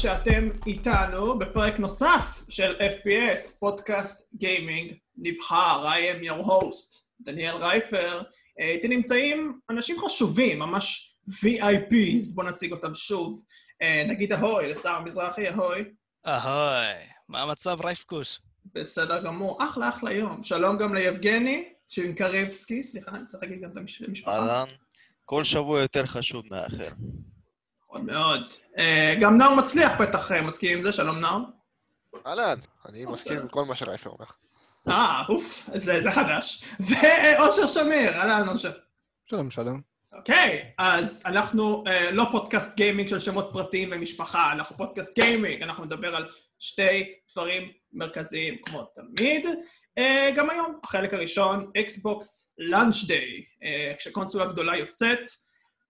שאתם איתנו בפרק נוסף של FPS, פודקאסט גיימינג נבחר. I am your host, דניאל רייפר. אה, איתי נמצאים אנשים חשובים, ממש VIPs, בואו נציג אותם שוב. אה, נגיד אהוי, לשר מזרחי, אהוי. אהוי, מה המצב רייפקוש? בסדר גמור, אחלה אחלה יום. שלום גם ליבגני, שינקרבסקי, סליחה, אני צריך להגיד גם את המשפחה. אהלן, כל שבוע יותר חשוב מהאחר. נכון מאוד. אה, גם נאור מצליח בטח אה, מסכים עם זה, שלום נאור. אהלן, אני מסכים עם כל מה שרייפר אומר. אה, אוף, זה זה חדש. ואושר שמיר, אהלן אושר. שלום, שלום. אוקיי, אז אנחנו אה, לא פודקאסט גיימינג של שמות פרטיים ומשפחה, אנחנו פודקאסט גיימינג, אנחנו נדבר על שתי דברים מרכזיים כמו תמיד. גם היום, החלק הראשון, Xbox launch day, כשקונסולה גדולה יוצאת.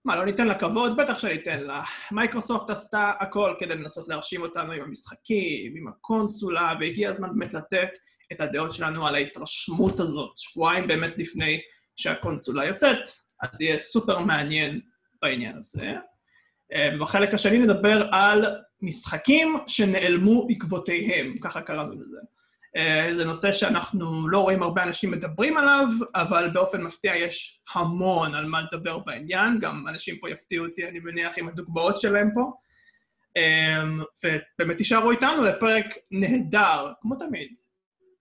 מה, לא ניתן לה כבוד? בטח שניתן לה. מייקרוסופט עשתה הכל כדי לנסות להרשים אותנו עם המשחקים, עם הקונסולה, והגיע הזמן באמת לתת את הדעות שלנו על ההתרשמות הזאת, שבועיים באמת לפני שהקונסולה יוצאת, אז יהיה סופר מעניין בעניין הזה. אה, בחלק השני נדבר על משחקים שנעלמו עקבותיהם, ככה קראנו לזה. אה, זה נושא שאנחנו לא רואים הרבה אנשים מדברים עליו, אבל באופן מפתיע יש המון על מה לדבר בעניין, גם אנשים פה יפתיעו אותי, אני מניח, עם הדוגמאות שלהם פה. אה, ובאמת תישארו איתנו לפרק נהדר, כמו תמיד.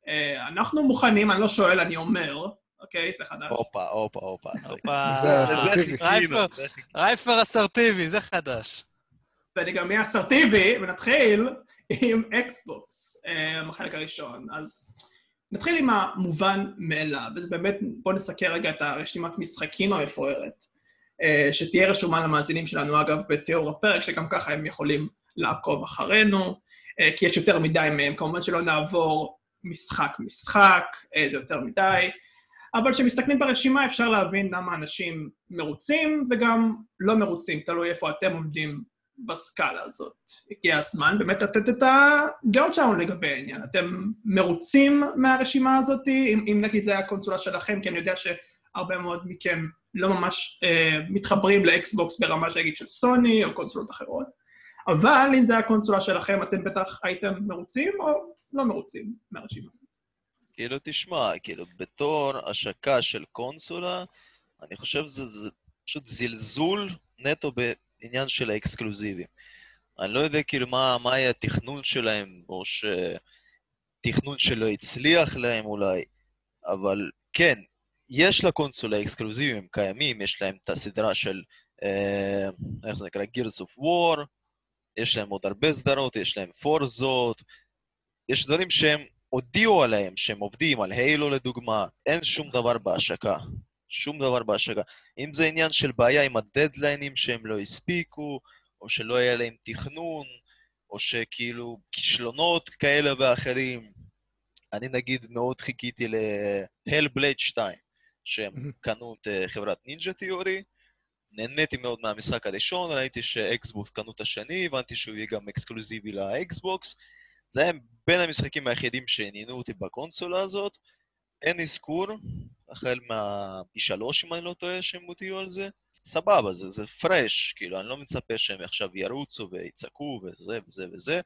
אה, אנחנו מוכנים, אני לא שואל, אני אומר, אוקיי? זה חדש. הופה, הופה, הופה. זה אסרטיבי. רייפר אסרטיבי, זה חדש. ואני גם אהיה אסרטיבי, ונתחיל עם אקסבוקס, החלק הראשון. אז נתחיל עם המובן מאליו, וזה באמת, בואו נסקר רגע את הרשימת משחקים המפוארת, אה, שתהיה רשומה למאזינים שלנו, אגב, בתיאור הפרק, שגם ככה הם יכולים לעקוב אחרינו, אה, כי יש יותר מדי מהם, כמובן שלא נעבור משחק-משחק, אה, זה יותר מדי, אבל כשמסתכלים ברשימה אפשר להבין למה אנשים מרוצים וגם לא מרוצים, תלוי איפה אתם עומדים בסקאלה הזאת. הגיע הזמן באמת לתת את הדעות שלנו לגבי העניין. אתם מרוצים מהרשימה הזאת, אם, אם נגיד זה היה הקונסולה שלכם, כי אני יודע שהרבה מאוד מכם לא ממש אה, מתחברים לאקסבוקס ברמה שנגיד של סוני או קונסולות אחרות, אבל אם זה היה הקונסולה שלכם, אתם בטח הייתם מרוצים או לא מרוצים מהרשימה. כאילו, תשמע, כאילו, בתור השקה של קונסולה, אני חושב שזה פשוט זלזול נטו עניין של האקסקלוזיבים. אני לא יודע כאילו מה, מה היה התכנון שלהם, או שתכנון שלא הצליח להם אולי, אבל כן, יש לקונסולה אקסקלוזיבים, הם קיימים, יש להם את הסדרה של, אה, איך זה נקרא? Gears of War, יש להם עוד הרבה סדרות, יש להם פורזות, יש דברים שהם הודיעו עליהם, שהם עובדים, על הילו לדוגמה, אין שום דבר בהשקה. שום דבר בהשקה. אם זה עניין של בעיה עם הדדליינים שהם לא הספיקו, או שלא היה להם תכנון, או שכאילו כישלונות כאלה ואחרים. אני נגיד מאוד חיכיתי ל Hellblade 2, שהם קנו את אה, חברת Ninja Theory. נהניתי מאוד מהמשחק הראשון, ראיתי ש Xbox קנו את השני, הבנתי שהוא יהיה גם אקסקלוזיבי ל Xbox. זה היה בין המשחקים היחידים שעניינו אותי בקונסולה הזאת. אין אזכור, החל מה-E3, אם אני לא טועה, שהם הודיעו על זה. סבבה, זה, זה פרש, כאילו, אני לא מצפה שהם עכשיו ירוצו ויצעקו וזה וזה וזה,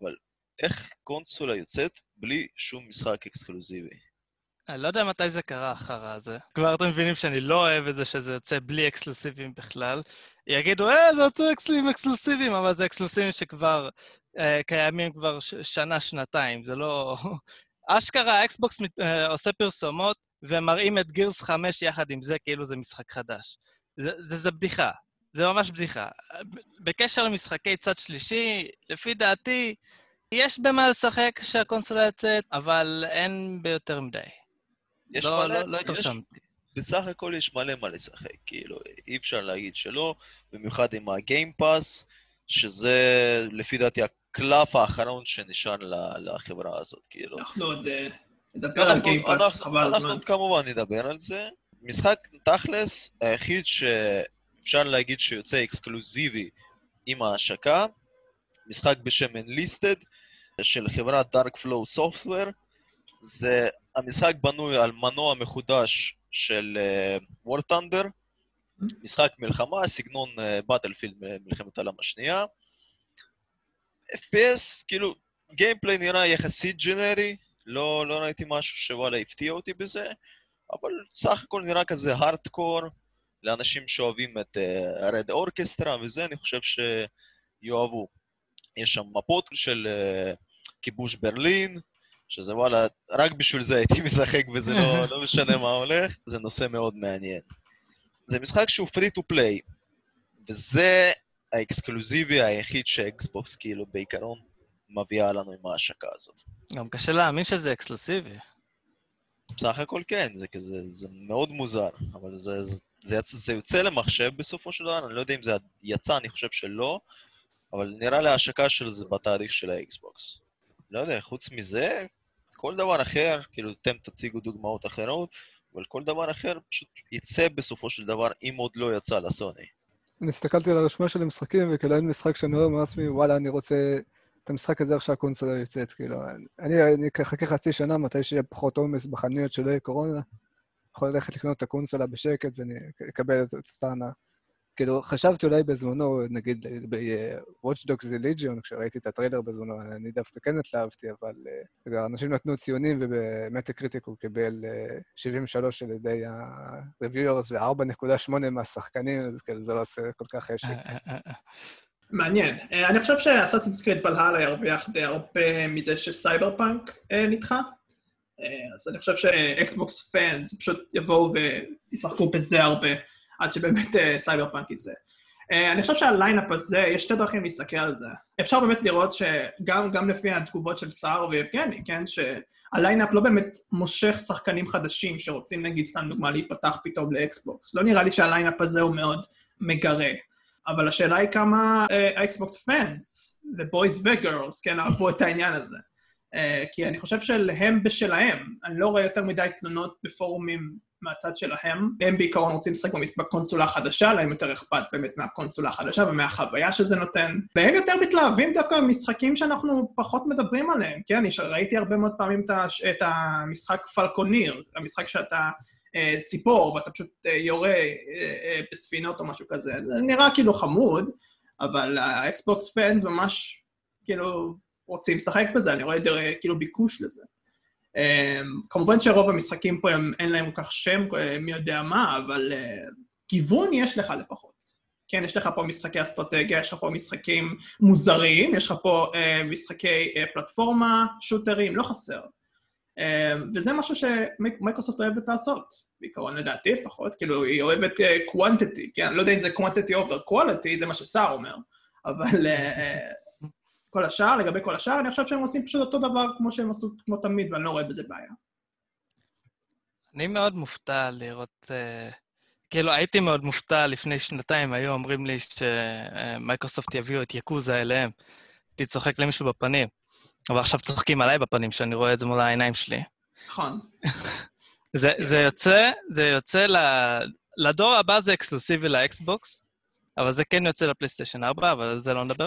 אבל איך קונסולה יוצאת בלי שום משחק אקסקלוזיבי? אני לא יודע מתי זה קרה אחר הזה. כבר אתם מבינים שאני לא אוהב את זה שזה יוצא בלי אקסקלוסיבים בכלל. יגידו, אה, זה יוצא אקסלים אקסקלוסיביים, אבל זה אקסקלוסיבים שכבר אה, קיימים כבר שנה, שנתיים. זה לא... אשכרה, ה Xbox אה, עושה פרסומות ומראים את Gears 5 יחד עם זה כאילו זה משחק חדש. זה, זה, זה בדיחה. זה ממש בדיחה. בקשר למשחקי צד שלישי, לפי דעתי, יש במה לשחק כשהקונסולה יוצאת, אבל אין ביותר מדי. יש לא, מלא, לא, לא התרשמתי. בסך הכל יש מלא מה לשחק, כאילו, אי אפשר להגיד שלא, במיוחד עם ה Game Pass, שזה לפי דעתי הקלף האחרון שנשאר לחברה הזאת, כאילו. אנחנו עוד אה, נדבר על Game Pass, חבל הזמן. אנחנו כמובן נדבר על זה. משחק תכלס, היחיד שאפשר להגיד שיוצא אקסקלוזיבי עם ההשקה, משחק בשם Enlisted של חברת Darkflow Software. זה, המשחק בנוי על מנוע מחודש של uh, War Thunder, משחק מלחמה, סגנון באטלפילד uh, מלחמת העולם השנייה. FPS, כאילו, גיימפליי נראה יחסית ג'נרי, לא, לא ראיתי משהו שוואלה הפתיע אותי בזה, אבל סך הכל נראה כזה הארדקור לאנשים שאוהבים את הרד uh, אורקסטרה וזה, אני חושב שיאהבו. יש שם מפות של uh, כיבוש ברלין, שזה וואלה, רק בשביל זה הייתי משחק וזה לא, לא משנה מה הולך, זה נושא מאוד מעניין. זה משחק שהוא free to play, וזה האקסקלוזיבי היחיד ש Xbox כאילו בעיקרון מביאה לנו עם ההשקה הזאת. גם קשה להאמין שזה אקסקלוסיבי. בסך הכל כן, זה כזה, זה מאוד מוזר, אבל זה, זה, זה, יצ, זה יוצא למחשב בסופו של דבר, אני לא יודע אם זה יצא, אני חושב שלא, אבל נראה לי ההשקה של זה בתהליך של ה Xbox. לא יודע, חוץ מזה, כל דבר אחר, כאילו אתם תציגו דוגמאות אחרות, אבל כל דבר אחר פשוט יצא בסופו של דבר, אם עוד לא יצא לסוני. אני הסתכלתי על הרשימה של המשחקים, וכאילו אין משחק שאני רואה מעצמי, וואלה, אני רוצה את המשחק הזה עכשיו הקונסולה יוצאת, כאילו. אני, אני אחכה חצי שנה מתי שיהיה פחות עומס בחנויות שלא יהיה קורונה, יכול ללכת לקנות את הקונסולה בשקט ואני אקבל את אותה הנאה. כאילו, חשבתי אולי בזמנו, נגיד ב-Watch Dogs The Legion, כשראיתי את הטריילר בזמנו, אני דווקא כן התלהבתי, אבל אה, אנשים נתנו ציונים וב-Metacritic הוא קיבל אה, 73 על ידי ה-reviewers ו-4.8 מהשחקנים, אז כאילו זה לא עושה כל כך חשק. מעניין. אני חושב ש Assassin's Creed Valhalla ירוויח די הרבה מזה ש-Cyberpunk נדחה. אז אני חושב שאקסבוקס פאנס פשוט יבואו וישחקו בזה הרבה. עד שבאמת אה, סייבר פאנק יצא. אה, אני חושב שה-lineup הזה, יש שתי דרכים להסתכל על זה. אפשר באמת לראות שגם לפי התגובות של סער ויבגני, כן, שה-lineup לא באמת מושך שחקנים חדשים שרוצים, נגיד, סתם דוגמה, להיפתח פתאום לאקסבוקס. לא נראה לי שה-lineup הזה הוא מאוד מגרה. אבל השאלה היא כמה האקסבוקס uh, פאנס, ובויז וגרלס, כן, אהבו את העניין הזה. Uh, כי אני חושב שהם בשלהם. אני לא רואה יותר מדי תלונות בפורומים מהצד שלהם. הם בעיקרון רוצים לשחק בקונסולה החדשה, להם יותר אכפת באמת מהקונסולה החדשה ומהחוויה שזה נותן. והם יותר מתלהבים דווקא במשחקים שאנחנו פחות מדברים עליהם, כן? ראיתי הרבה מאוד פעמים את המשחק פלקוניר, המשחק שאתה... אה, ציפור, ואתה פשוט אה, יורה אה, בספינות או משהו כזה. זה נראה כאילו חמוד, אבל האקסבוקס פאנס ממש כאילו רוצים לשחק בזה, אני רואה כאילו ביקוש לזה. כמובן שרוב המשחקים פה הם, אין להם כל כך שם, מי יודע מה, אבל גיוון יש לך לפחות. כן, יש לך פה משחקי אסטרטגיה, יש לך פה משחקים מוזרים, יש לך פה אה, משחקי אה, פלטפורמה, שוטרים, לא חסר. אה, וזה משהו שמייקרוסופט אוהבת לעשות, בעיקרון לדעתי לפחות, כאילו היא אוהבת quantity, כן, אני לא יודע אם זה quantity over quality, זה מה שסער אומר, אבל uh, כל השאר, לגבי כל השאר, אני חושב שהם עושים פשוט אותו דבר כמו שהם עשו כמו תמיד, ואני לא רואה בזה בעיה. אני מאוד מופתע לראות... כאילו, הייתי מאוד מופתע לפני שנתיים, היו אומרים לי שמייקרוסופט יביאו את יקוזה אליהם. הייתי צוחק למישהו בפנים. אבל עכשיו צוחקים עליי בפנים, שאני רואה את זה מול העיניים שלי. נכון. זה, זה יוצא, זה יוצא ל... לדור הבא זה אקסקלוסיבי לאקסבוקס, אבל זה כן יוצא לפלייסטיישן 4, אבל על זה לא נדבר.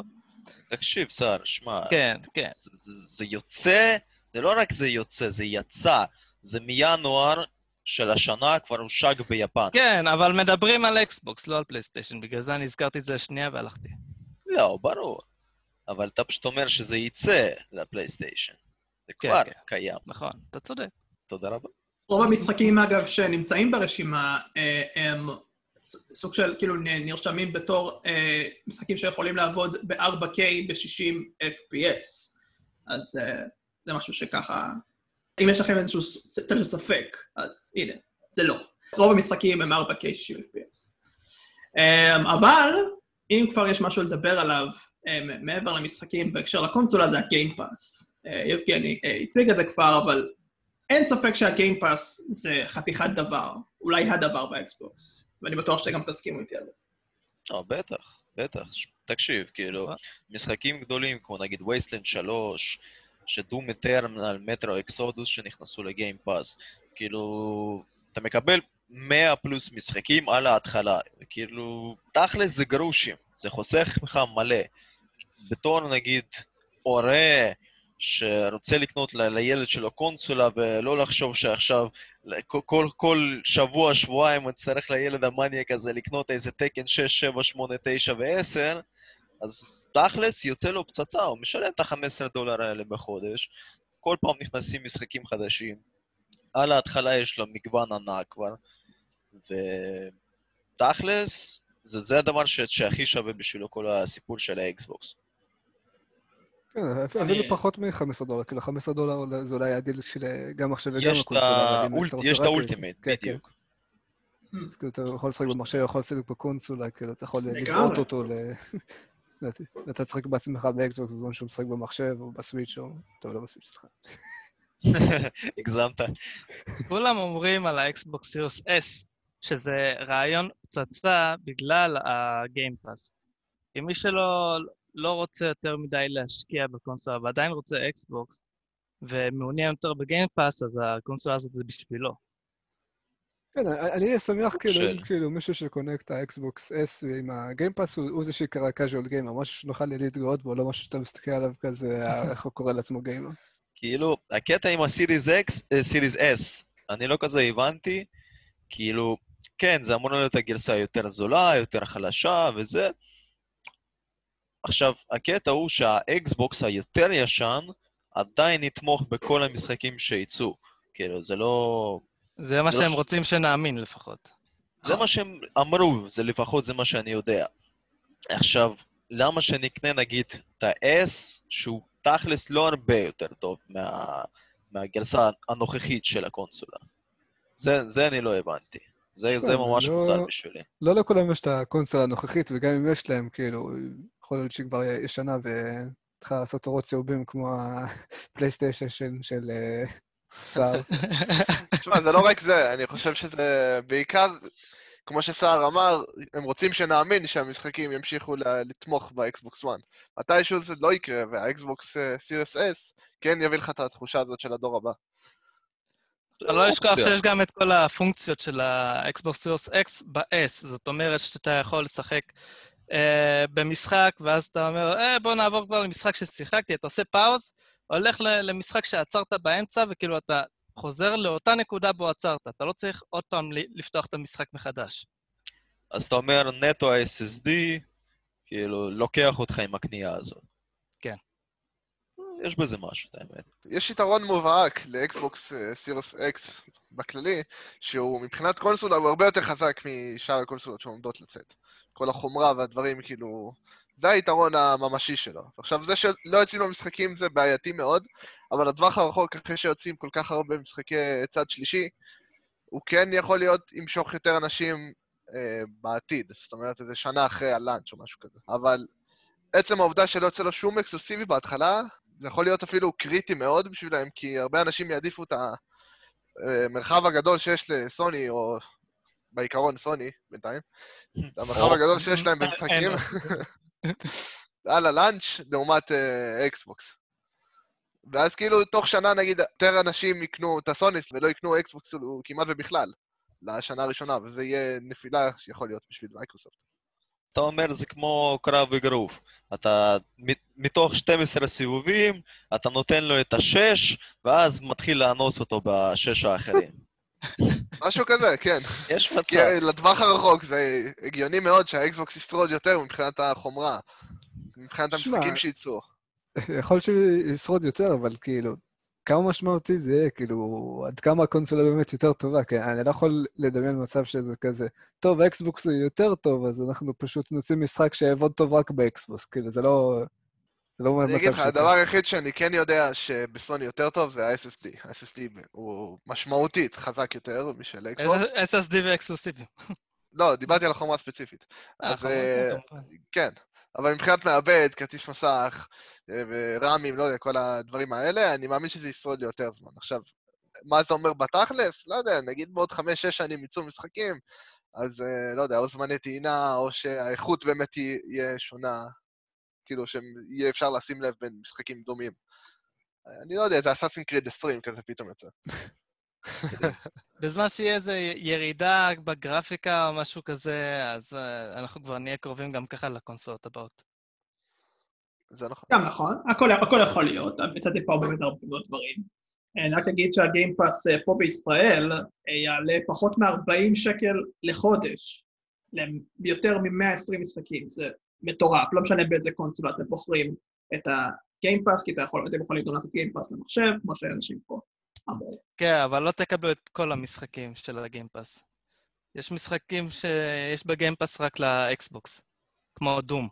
תקשיב, סער, שמע... כן, כן. זה, זה יוצא, זה לא רק זה יוצא, זה יצא. זה מינואר של השנה כבר הושק ביפן. כן, אבל מדברים על אקסבוקס, לא על פלייסטיישן, בגלל זה אני הזכרתי את זה לשנייה והלכתי. לא, ברור. אבל אתה פשוט אומר שזה יצא לפלייסטיישן. זה כן, כבר כן. קיים. נכון, אתה צודק. תודה רבה. רוב המשחקים, אגב, שנמצאים ברשימה, אה, הם סוג של כאילו נרשמים בתור אה, משחקים שיכולים לעבוד ב-4K ב-60 FPS. אז אה, זה משהו שככה... אם יש לכם איזשהו צל של ספק, אז הנה, זה לא. רוב המשחקים הם 4K 60 FPS. אבל אם כבר יש משהו לדבר עליו מעבר למשחקים בהקשר לקונסולה, זה ה-Game Pass. אה, יבגני אה, הציג את זה כבר, אבל אין ספק שה-Game Pass זה חתיכת דבר, אולי הדבר באקסבוקס. ואני בטוח שאתם גם תסכימו איתי על זה. לא, בטח, בטח. תקשיב, כאילו, משחקים גדולים כמו נגיד Wasteland 3, ש-Doom Eternal, Metro Exodus שנכנסו ל-Game Pass, כאילו, אתה מקבל 100 פלוס משחקים על ההתחלה, וכאילו, תכל'ס זה גרושים, זה חוסך לך מלא. בתור נגיד הורה שרוצה לקנות ל- לילד שלו קונסולה ולא לחשוב שעכשיו כל, כל, שבוע, שבועיים יצטרך לילד המניאק הזה לקנות איזה תקן 6, 7, 8, 9 ו-10, אז תכלס יוצא לו פצצה, הוא משלם את ה-15 דולר האלה בחודש, כל פעם נכנסים משחקים חדשים. על ההתחלה יש לו מגוון ענק כבר, ותכלס, זה, זה הדבר ש, שהכי שווה בשבילו כל הסיפור של האקסבוקס. כן, אפילו פחות מ-15 דולר, כאילו 15 דולר זה אולי הדיל של גם מחשב וגם הקונסולה, יש את ה-Ultimate, כן, כן. בדיוק. אז כאילו אתה יכול לשחק במחשב, יכול לשחק בקונסולה, כאילו אתה יכול. לבעוט אותו ל... אתה תשחק בעצמך באקסבוקס בזמן שהוא משחק במחשב או ב-Switch או... טוב, לא ב-Switch, סליחה. הגזמת. כולם אומרים על האקסבוקס סיריוס S, שזה רעיון פצצה בגלל ה-Game Pass. כי מי שלא לא רוצה יותר מדי להשקיע בקונסולה ועדיין רוצה אקסבוקס, ומעוניין יותר ב-Game Pass, אז הקונסולה הזאת זה בשבילו. כן, אני אהיה שמח כאילו, אם כאילו מישהו שקונה את ה-Xbox S עם ה-Game Pass, הוא הוא זה שיקרא casual gamer, משהו שנוכל להתגאות בו, לא משהו שאתה מסתכל עליו כזה, איך הוא קורא לעצמו גיימר. כאילו, הקטע עם הסיריס X, אה, סיריס S, אני לא כזה הבנתי, כאילו, כן, זה אמור להיות הגרסה יותר זולה, יותר חלשה וזה. עכשיו, הקטע הוא שהאקסבוקס היותר ישן עדיין יתמוך בכל המשחקים שיצאו. כאילו, זה לא... זה מה זה לא שהם ש- רוצים שנאמין לפחות. זה מה שהם אמרו, זה לפחות זה מה שאני יודע. עכשיו, למה שנקנה נגיד את ה-S, שהוא תכלס לא הרבה יותר טוב מה... מהגרסה הנוכחית של הקונסולה? זה, זה אני לא הבנתי. זה, זה ממש לא- מוזר בשבילי. לא לכולם יש את הקונסולה הנוכחית, וגם אם יש להם, כאילו, יכול להיות שהיא כבר ישנה וצריכה לעשות אורות צהובים כמו הפלייסטיישן של, של אה, סער. תשמע, זה לא רק זה, אני חושב שזה בעיקר, כמו שסער אמר, הם רוצים שנאמין שהמשחקים ימשיכו לתמוך באקסבוקס 1. מתישהו זה לא יקרה, והאקסבוקס סיריוס S כן יביא לך את התחושה הזאת של הדור הבא. אבל לא אופציה. שיש גם את כל הפונקציות של ה-Xbox Series X ב-S. זאת אומרת שאתה יכול לשחק אה, במשחק, ואז אתה אומר, אה, בוא נעבור כבר למשחק ששיחקתי, אתה עושה pause, הולך למשחק שעצרת באמצע, וכאילו אתה חוזר לאותה נקודה בו עצרת. אתה לא צריך עוד פעם לפתוח את המשחק מחדש. אז אתה אומר, נטו ה-SSD, כאילו, לוקח אותך עם הקנייה הזאת. יש בזה משהו, את האמת. יש יתרון מובהק לאקסבוקס סיריוס אקס בכללי, שהוא מבחינת קונסולה הוא הרבה יותר חזק משאר הקונסולות שעומדות לצאת. כל החומרה והדברים, כאילו... זה היתרון הממשי שלו. עכשיו, זה שלא יוצאים לו משחקים זה בעייתי מאוד, אבל לטווח הרחוק, אחרי שיוצאים כל כך הרבה משחקי צד שלישי, הוא כן יכול להיות ימשוך יותר אנשים אה, בעתיד. זאת אומרת, איזה שנה אחרי הלאנץ' או משהו כזה. אבל עצם העובדה שלא יוצא לו שום אקסקלוסיבי בהתחלה, זה יכול להיות אפילו קריטי מאוד בשבילם, כי הרבה אנשים יעדיפו את המרחב הגדול שיש לסוני, או בעיקרון סוני, בינתיים, את המרחב. הגדול שיש להם במשחקים, על ה-launch, לעומת אה, אקסבוקס. ואז כאילו, תוך שנה, נגיד, יותר אנשים יקנו את הסוניס ולא יקנו אקסבוקס כאילו, כמעט ובכלל, לשנה הראשונה, וזה יהיה נפילה שיכול להיות בשביל מייקרוסופט. אתה אומר, זה כמו קרב אגרוף. אתה, מתוך 12 סיבובים, אתה נותן לו את השש, ואז מתחיל לאנוס אותו בשש האחרים. משהו כזה, כן. יש מצב. אה, לטווח הרחוק זה הגיוני מאוד שהאקסבוקס ישרוד יותר מבחינת החומרה, מבחינת המשחקים שייצאו. יכול להיות שישרוד יותר, אבל כאילו, כמה משמעותי זה יהיה, כאילו, עד כמה הקונסולה באמת יותר טובה, כי אני לא יכול לדמיין מצב שזה כזה, טוב, האקסבוקס הוא יותר טוב, אז אנחנו פשוט נוציא משחק שיעבוד טוב רק באקסבוקס, כאילו, זה לא... זה לא אני אגיד לך. הדבר היחיד שאני כן יודע שבסוני יותר טוב זה ה-SSD. ה-SSD הוא משמעותית חזק יותר משל אקסבוקס. SSD ואקסקלוסיביים. לא, דיברתי על החומרה הספציפית. אה, אז אה, כמובן. כן, אבל מבחינת מעבד, כרטיס מסך, אה, ורמים, לא יודע, כל הדברים האלה, אני מאמין שזה ישרוד לי יותר זמן. עכשיו, מה זה אומר בתכלס? לא יודע, נגיד בעוד חמש-שש שנים יצאו משחקים, אז אה, לא יודע, או זמני טעינה, או שהאיכות באמת תהיה- שונה, כאילו שיהיה אפשר לשים לב בין משחקים דומים. אני לא יודע, זה אסאסין קריד 20 כזה פתאום יוצא. בזמן שיהיה איזו ירידה בגרפיקה או משהו כזה, אז אה, אנחנו כבר נהיה קרובים גם ככה לקונסולות הבאות. זה נכון. גם נכון, הכל, הכל יכול להיות, מצאתי פה באמת הרבה מאוד דברים. אני רק אגיד שהגיימפאס אה, פה בישראל אה, יעלה פחות מ-40 שקל לחודש, ליותר מ-120 משחקים, זה מטורף, לא משנה באיזה קונסולה אתם בוחרים את הגיימפאס, כי אתה יכול, אתם יכולים גם לעשות גיימפאס למחשב, כמו שאנשים פה. כן, אבל לא תקבלו את כל המשחקים של ה-Game Pass. יש משחקים שיש ב-Game Pass רק לאקסבוקס, כמו Doom.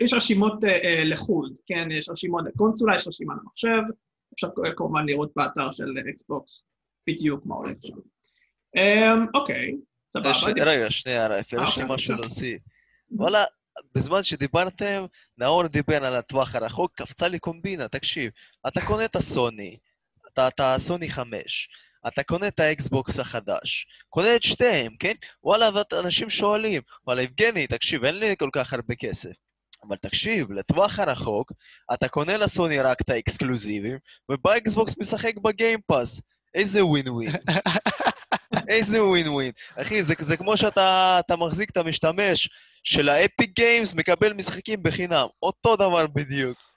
יש רשימות אה, אה, לחוד, כן? יש רשימות לקונסולה, יש רשימה למחשב, אפשר כמובן לראות באתר של אקסבוקס בדיוק מה הולך שם. אמ, אוקיי, סבבה. רגע, שנייה, רפי, יש לי אוקיי, משהו בבקשה. להוסיף. וואלה, בזמן שדיברתם, נאור דיבר על הטווח הרחוק, קפצה לי קומבינה, תקשיב. אתה קונה את הסוני, אתה, אתה סוני 5, אתה קונה את האקסבוקס החדש, קונה את שתיהם, כן? וואלה, ואנשים שואלים, וואלה, יבגני, תקשיב, אין לי כל כך הרבה כסף. אבל תקשיב, לטווח הרחוק, אתה קונה לסוני רק את האקסקלוזיבים, ובאקסבוקס משחק ב-Game Pass. איזה ווין ווין. איזה ווין ווין. אחי, זה, זה כמו שאתה אתה מחזיק את המשתמש של ה-Epic Games, מקבל משחקים בחינם. אותו דבר בדיוק.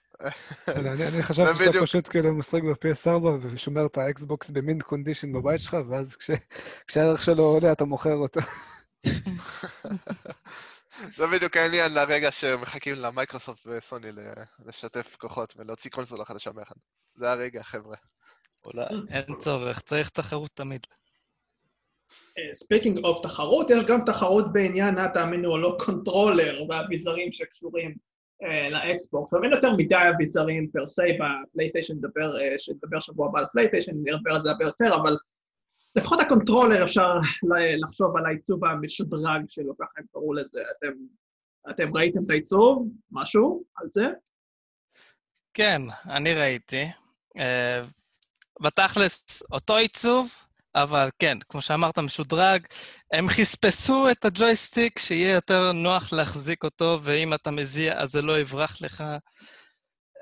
אני- אני אני חשבתי שאתה. פשוט כאילו משחק ב-PS4 ושומר את האקסבוקס במין condition בבית שלך, ואז כש- כשהערך שלו עולה אתה מוכר אותו. זה בדיוק העניין לרגע שמחכים למייקרוסופט וסוני ל- לשתף כוחות ולהוציא קונסולה חדשה ביחד. זה הרגע, חבר'ה. אולי. אין צורך, צריך תחרות תמיד. speaking of תחרות, יש גם תחרות בעניין, אה, תאמינו או לא, קונטרולר והאביזרים שקשורים אה, לאקסבוקס. אבל אין יותר מדי אביזרים per se בפלייסטיישן, נדבר, אה, שנדבר שבוע הבא על פלייסטיישן, נדבר על זה הרבה יותר, אבל לפחות הקונטרולר אפשר לחשוב על העיצוב המשודרג שלו, ככה הם קראו לזה. אתם, אתם ראיתם את העיצוב? משהו על זה? כן, אני ראיתי. אה, בתכלס, אותו עיצוב, אבל כן, כמו שאמרת, משודרג. הם חספסו את הג'ויסטיק, שיהיה יותר נוח להחזיק אותו, ואם אתה מזיע אז זה לא יברח לך.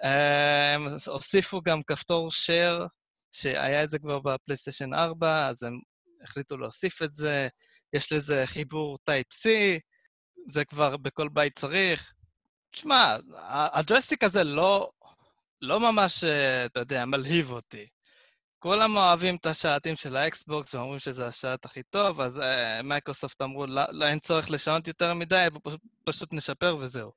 הם הוסיפו גם כפתור share, שהיה את זה כבר בפלייסטיישן 4, אז הם החליטו להוסיף את זה. יש לזה חיבור Type-C, זה כבר בכל בית צריך. תשמע, הג'ויסטיק הזה לא, לא ממש, אה, אתה יודע, מלהיב אותי. כולם אוהבים את השלטים של האקסבוקס ואומרים שזה השלט הכי טוב, אז אה, מייקרוסופט אמרו, לא, לא, אין צורך לשנות יותר מדי, פשוט, פשוט נשפר וזהו.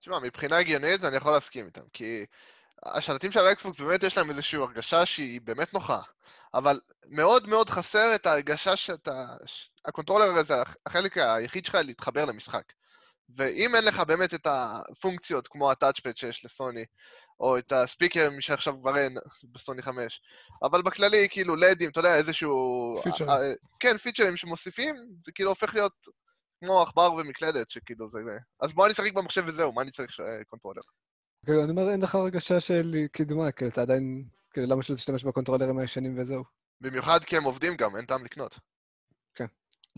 תשמע, מבחינה הגיונית אני יכול להסכים איתם, כי השלטים של האקסבוקס באמת יש להם איזושהי הרגשה שהיא באמת נוחה, אבל מאוד מאוד חסר את ההרגשה שאתה... הקונטרולר הזה, הח- החלק היחיד שלך להתחבר למשחק. ואם אין לך באמת את הפונקציות כמו ה touchpad שיש לסוני, או את הספיקרים שעכשיו כבר אין בסוני 5, אבל בכללי, כאילו, לדים, אתה יודע, איזשהו... פיצ'רים. אה, כן, פיצ'רים שמוסיפים, זה כאילו הופך להיות כמו עכבר ומקלדת, שכאילו זה... אז בוא אני אשחק במחשב וזהו, מה אני צריך אה, קונטרולר? כאילו, אני אומר, אין לך הרגשה של קידמה, כאילו, אתה עדיין... כאילו, למה שלא תשתמש בקונטרולרים הישנים וזהו? במיוחד כי הם עובדים גם, אין טעם לקנות.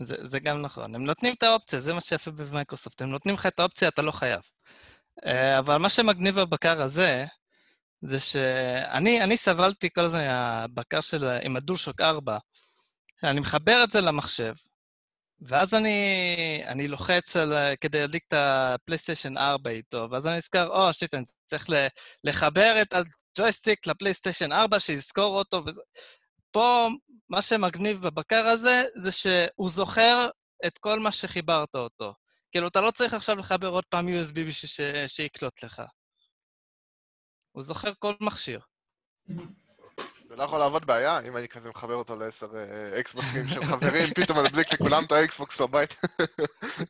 זה, זה גם נכון. הם נותנים את האופציה, זה מה שיפה במייקרוסופט. הם נותנים לך את האופציה, אתה לא חייב. אה, אבל מה שמגניב בבקר הזה, זה שאני אני סבלתי כל הזמן מהבקר של, עם ה DualShock 4. אני מחבר את זה למחשב, ואז אני, אני לוחץ על, כדי להדליק את הפלייסטיישן 4 איתו, ואז אני נזכר, או, שיט, אני צריך לחבר את הג'ויסטיק לפלייסטיישן 4, שיזכור אותו, וזה... פה, מה שמגניב בבקר הזה, זה שהוא זוכר את כל מה שחיברת אותו. כאילו, אתה לא צריך עכשיו לחבר עוד פעם USB בשביל ש... שיקלוט לך. הוא זוכר כל מכשיר. זה לא יכול לעבוד בעיה, אם אני כזה מחבר אותו לעשר אה, אקסבוקסים של חברים, פתאום אני מדליק לכולם את האקסבוקס בבית.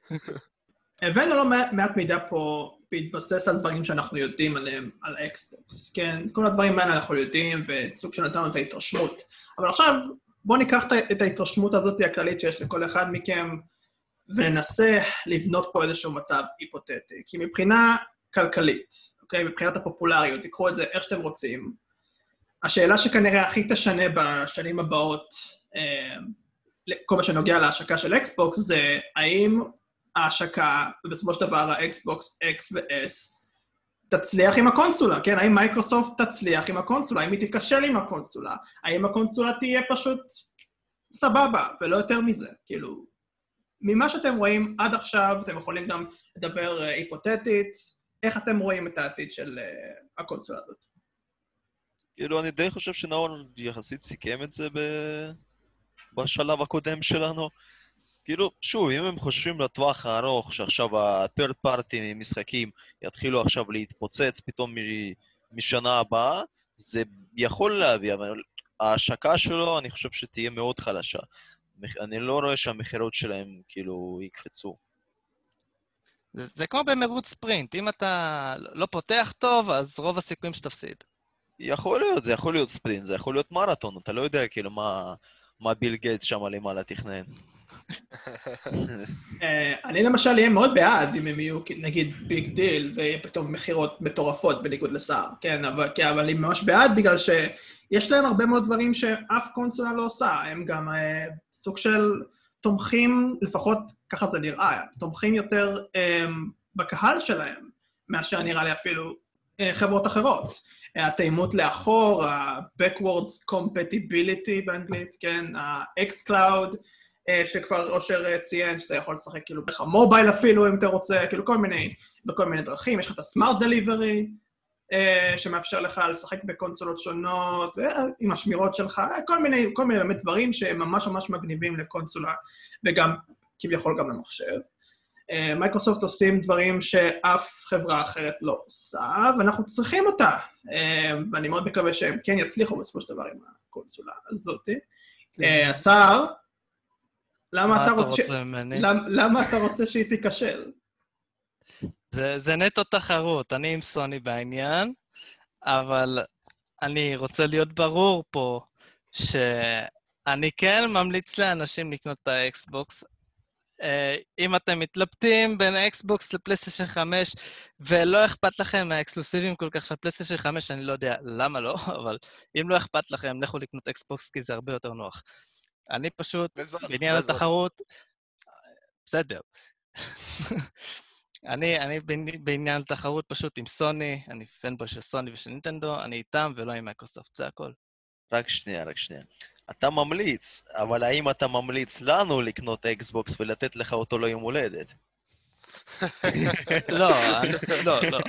הבאנו לא מעט, מידע פה בהתבסס על דברים שאנחנו יודעים עליהם, על האקסבוקס, כן? כל הדברים האלה אנחנו יודעים, וסוג של נתנו את ההתרשמות. אבל עכשיו, בואו ניקח את ההתרשמות הזאת הכללית שיש לכל אחד מכם, וננסה לבנות פה איזשהו מצב היפותטי. כי מבחינה כלכלית, אוקיי? מבחינת הפופולריות, תיקחו את זה איך שאתם רוצים. השאלה שכנראה הכי תשנה בשנים הבאות, אה, כל מה שנוגע להשקה של אקסבוקס, זה האם ההשקה, ובסופו של דבר האקסבוקס X ו-S, תצליח עם הקונסולה, כן? האם מייקרוסופט תצליח עם הקונסולה? האם היא תיכשל עם הקונסולה? האם הקונסולה תהיה פשוט סבבה, ולא יותר מזה? כאילו, ממה שאתם רואים עד עכשיו, אתם יכולים גם לדבר אה, היפותטית, איך אתם רואים את העתיד של אה, הקונסולה הזאת? כאילו, אני די חושב שנאור יחסית סיכם את זה ב... בשלב הקודם שלנו. כאילו, שוב, אם הם חושבים לטווח הארוך, שעכשיו ה-third party משחקים יתחילו עכשיו להתפוצץ פתאום מ- משנה הבאה, זה יכול להביא, אבל ההשקה שלו, אני חושב שתהיה מאוד חלשה. אני לא רואה שהמכירות שלהם כאילו יקפצו. זה, זה כמו במרוץ ספרינט, אם אתה לא פותח טוב, אז רוב הסיכויים שתפסיד. יכול להיות, זה יכול להיות ספרינט, זה יכול להיות מרתון, אתה לא יודע כאילו מה, מה ביל גייטס שם למעלה תכנן. אה, אני למשל אהיה מאוד בעד אם הם יהיו נגיד big deal ויהיה פתאום מכירות מטורפות בניגוד לסער, כן, אבל, כן, אבל אני ממש בעד בגלל שיש להם הרבה מאוד דברים שאף קונסולה לא עושה, הם גם אה, סוג של תומכים, לפחות ככה זה נראה, תומכים יותר אה, בקהל שלהם מאשר נראה לי אפילו אה, חברות אחרות. התאימות לאחור, ה-Backwards Compatibility באנגלית, כן, ה-X-Cloud, שכבר אושר אה, ציין, שאתה יכול לשחק כאילו דרך המובייל אפילו, אם אתה רוצה, כאילו כל מיני, בכל מיני דרכים. יש לך את הסמארט דליברי, שמאפשר לך לשחק בקונסולות שונות, אה, עם השמירות שלך, אה, כל מיני, כל מיני באמת דברים שהם ממש ממש מגניבים לקונסולה, וגם כביכול גם למחשב. אה, מייקרוסופט עושים דברים שאף חברה אחרת לא עושה, ואנחנו צריכים אותה. אה, ואני מאוד מקווה שהם כן יצליחו בסופו של דבר עם הקונסולה הזאת. אה, השר, למה מה אתה רוצה... ממני? למ- למה אתה רוצה שהיא תיכשל? זה, זה נטו תחרות, אני עם סוני בעניין, אבל אני רוצה להיות ברור פה שאני כן ממליץ לאנשים לקנות את האקסבוקס. אה, אם אתם מתלבטים בין אקסבוקס לפלייסטיישן 5 ולא אכפת לכם מהאקסקלוסיבים כל כך של פלייסטיישן 5, אני לא יודע למה לא, אבל אם לא אכפת לכם, לכו לקנות אקסבוקס כי זה הרבה יותר נוח. אני פשוט, בעניין. התחרות, בסדר. אני, אני בעני- בעניין התחרות פשוט עם סוני, אני fanboy של סוני ושל נינטנדו, אני איתם ולא עם מייקרוסופט, זה הכל. רק שנייה, רק שנייה. אתה ממליץ, אבל האם אתה ממליץ לנו לקנות אקסבוקס ולתת לך אותו ליום הולדת? לא, לא, לא.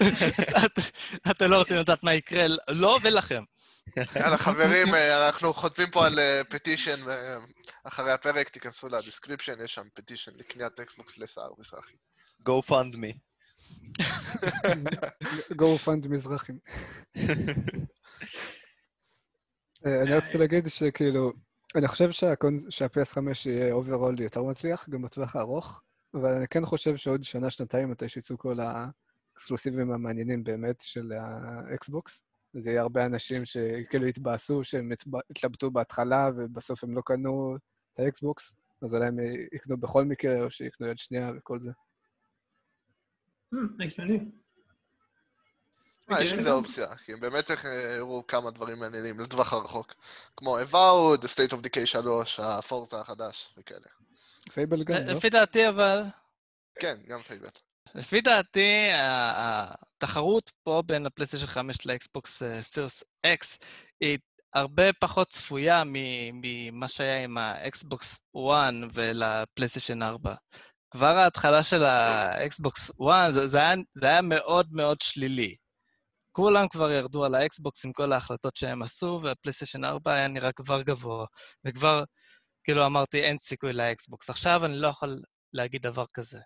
את- אתם לא רוצים לדעת מה יקרה, לא ולכם. יאללה, חברים, אה, אנחנו חותמים פה על petition, אחרי הפרק תיכנסו ל description, יש שם petition לקניית אקסבוקס לסער מזרחי. Go fund me. go fund מזרחי. אה, אני רציתי להגיד שכאילו, אני חושב שהקונ- שה-PS5 יהיה overall יותר מצליח, גם בטווח הארוך, אבל אני כן חושב שעוד שנה, שנתיים, מתי שיצאו כל האקסקלוסיבים המעניינים באמת של האקסבוקס, אז יהיה הרבה אנשים שכאילו יתבאסו, שהם התלבטו בהתחלה ובסוף הם לא קנו את האקסבוקס, אז אולי הם יקנו בכל מקרה, או שיקנו יד שנייה וכל זה. Hmm, הגיוני. אה, יש עם זה אופציה, כי הם באמת אה, הראו כמה דברים מעניינים לטווח הרחוק. כמו Avowed, The State of Decay 3, הפורזה החדש וכאלה. Fable גם, לא? לפי דעתי אבל, כן, גם Fable. לפי דעתי, התחרות פה בין הפלייסטיישן 5 לאקסבוקס Series X היא הרבה פחות צפויה ממה שהיה עם האקסבוקס 1 ולפלייסטיישן 4. כבר ההתחלה של ה Xbox 1, זה, זה, היה, זה היה מאוד מאוד שלילי. כולם כבר ירדו על ה Xbox עם כל ההחלטות שהם עשו, וה PlayStation 4 היה נראה כבר גבוה. וכבר, כאילו אמרתי, אין סיכוי ל Xbox. עכשיו אני לא יכול להגיד דבר כזה.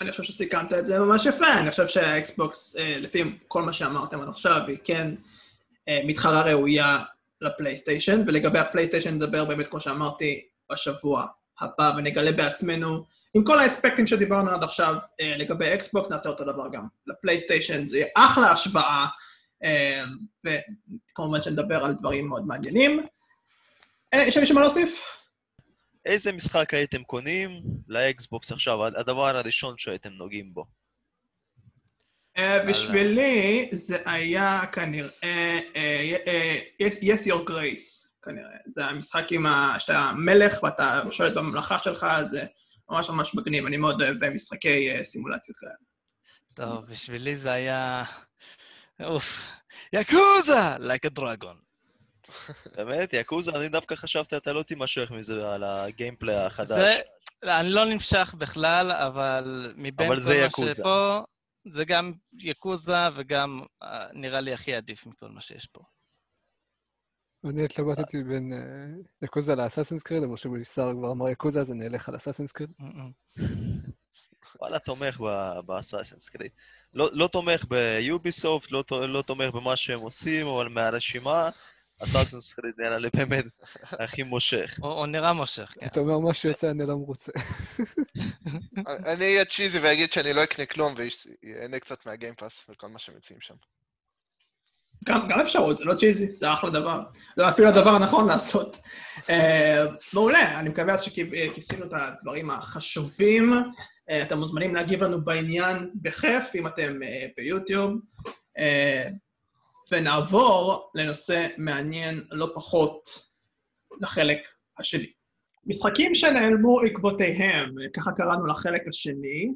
אני חושב שסיכמת את זה ממש יפה, אני חושב שה Xbox, אה, לפי כל מה שאמרתם עד עכשיו, היא כן אה, מתחרה ראויה ל PlayStation, ולגבי ה PlayStation נדבר באמת, כמו שאמרתי, בשבוע הבא, ונגלה בעצמנו, עם כל האספקטים שדיברנו עד עכשיו, אה, לגבי אקסבוקס נעשה אותו דבר גם לפלייסטיישן, זה יהיה אחלה השוואה, אה, וכמובן שנדבר על דברים מאוד מעניינים. יש למישהו מה להוסיף? איזה משחק הייתם קונים לאקסבוקס עכשיו, הדבר הראשון שהייתם נוגעים בו? אה, בשבילי זה היה כנראה אה, אה, Yes- Your Grace, כנראה. זה המשחק עם ה... שאתה מלך ואתה שולט בממלכה שלך, זה ממש ממש מגניב. אני מאוד אוהב משחקי סימולציות כאלה. טוב, בשבילי זה היה... אוף. יקוזה! like a dragon. באמת, יעקוזה, אני דווקא חשבתי, אתה לא תימשך מזה על הגיימפליי החדש. זה... אני לא נמשך בכלל, אבל מבין אבל כל מה יקוזה. שפה, זה גם יקוזה וגם אה, נראה לי הכי עדיף מכל מה שיש פה. אני התלבטתי בין אה, יקוזה לאסאסינס קריד, אבל ששר כבר אמר יקוזה, אז אני אלך על אסאסינס קריד. וואלה, תומך באסאסינס קריד. לא, לא תומך ביוביסופט, לא, לא תומך במה שהם עושים, אבל מהרשימה, אסאסינס קריד נראה לי באמת הכי מושך. הוא נראה מושך, כן. אתה אומר מה שיוצא, אני לא מרוצה. אני אהיה צ'יזי ואגיד שאני לא אקנה כלום ויהנה קצת מהגיימפאס וכל מה שהם מציעים שם. גם, גם אפשרות, זה לא צ'יזי, זה אחלה דבר. זה אפילו הדבר הנכון לעשות. Uh, מעולה, אני מקווה שכיסינו את הדברים החשובים. Uh, אתם מוזמנים להגיב לנו בעניין בכיף, אם אתם ביוטיוב. ונעבור לנושא מעניין לא פחות, לחלק השני. משחקים שנעלמו עקבותיהם, ככה קראנו לחלק השני,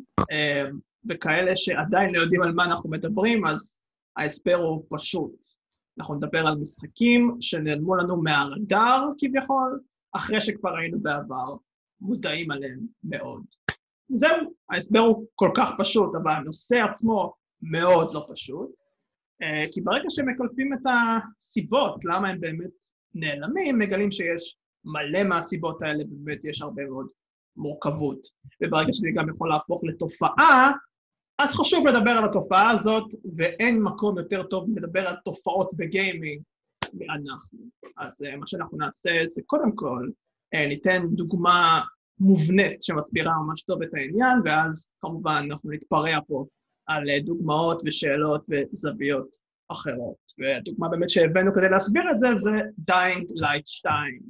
וכאלה שעדיין לא יודעים על מה אנחנו מדברים, אז ההסבר הוא פשוט. אנחנו נדבר על משחקים שנעלמו לנו מהרדאר כביכול, אחרי שכבר היינו בעבר מודעים עליהם מאוד. זהו, ההסבר הוא כל כך פשוט, אבל הנושא עצמו מאוד לא פשוט, כי ברגע שמקלפים את הסיבות למה הם באמת נעלמים, מגלים שיש מלא מהסיבות האלה, ובאמת יש הרבה מאוד מורכבות. וברגע שזה גם יכול להפוך לתופעה, אז חשוב לדבר על התופעה הזאת, ואין מקום יותר טוב לדבר על תופעות בגיימינג מאנחנו. אז uh, מה שאנחנו נעשה זה קודם כל, uh, ניתן דוגמה מובנית שמסבירה ממש טוב את העניין, ואז כמובן אנחנו נתפרע פה על אה, דוגמאות ושאלות וזוויות אחרות. והדוגמה באמת שהבאנו כדי להסביר את זה זה Dying Light 2.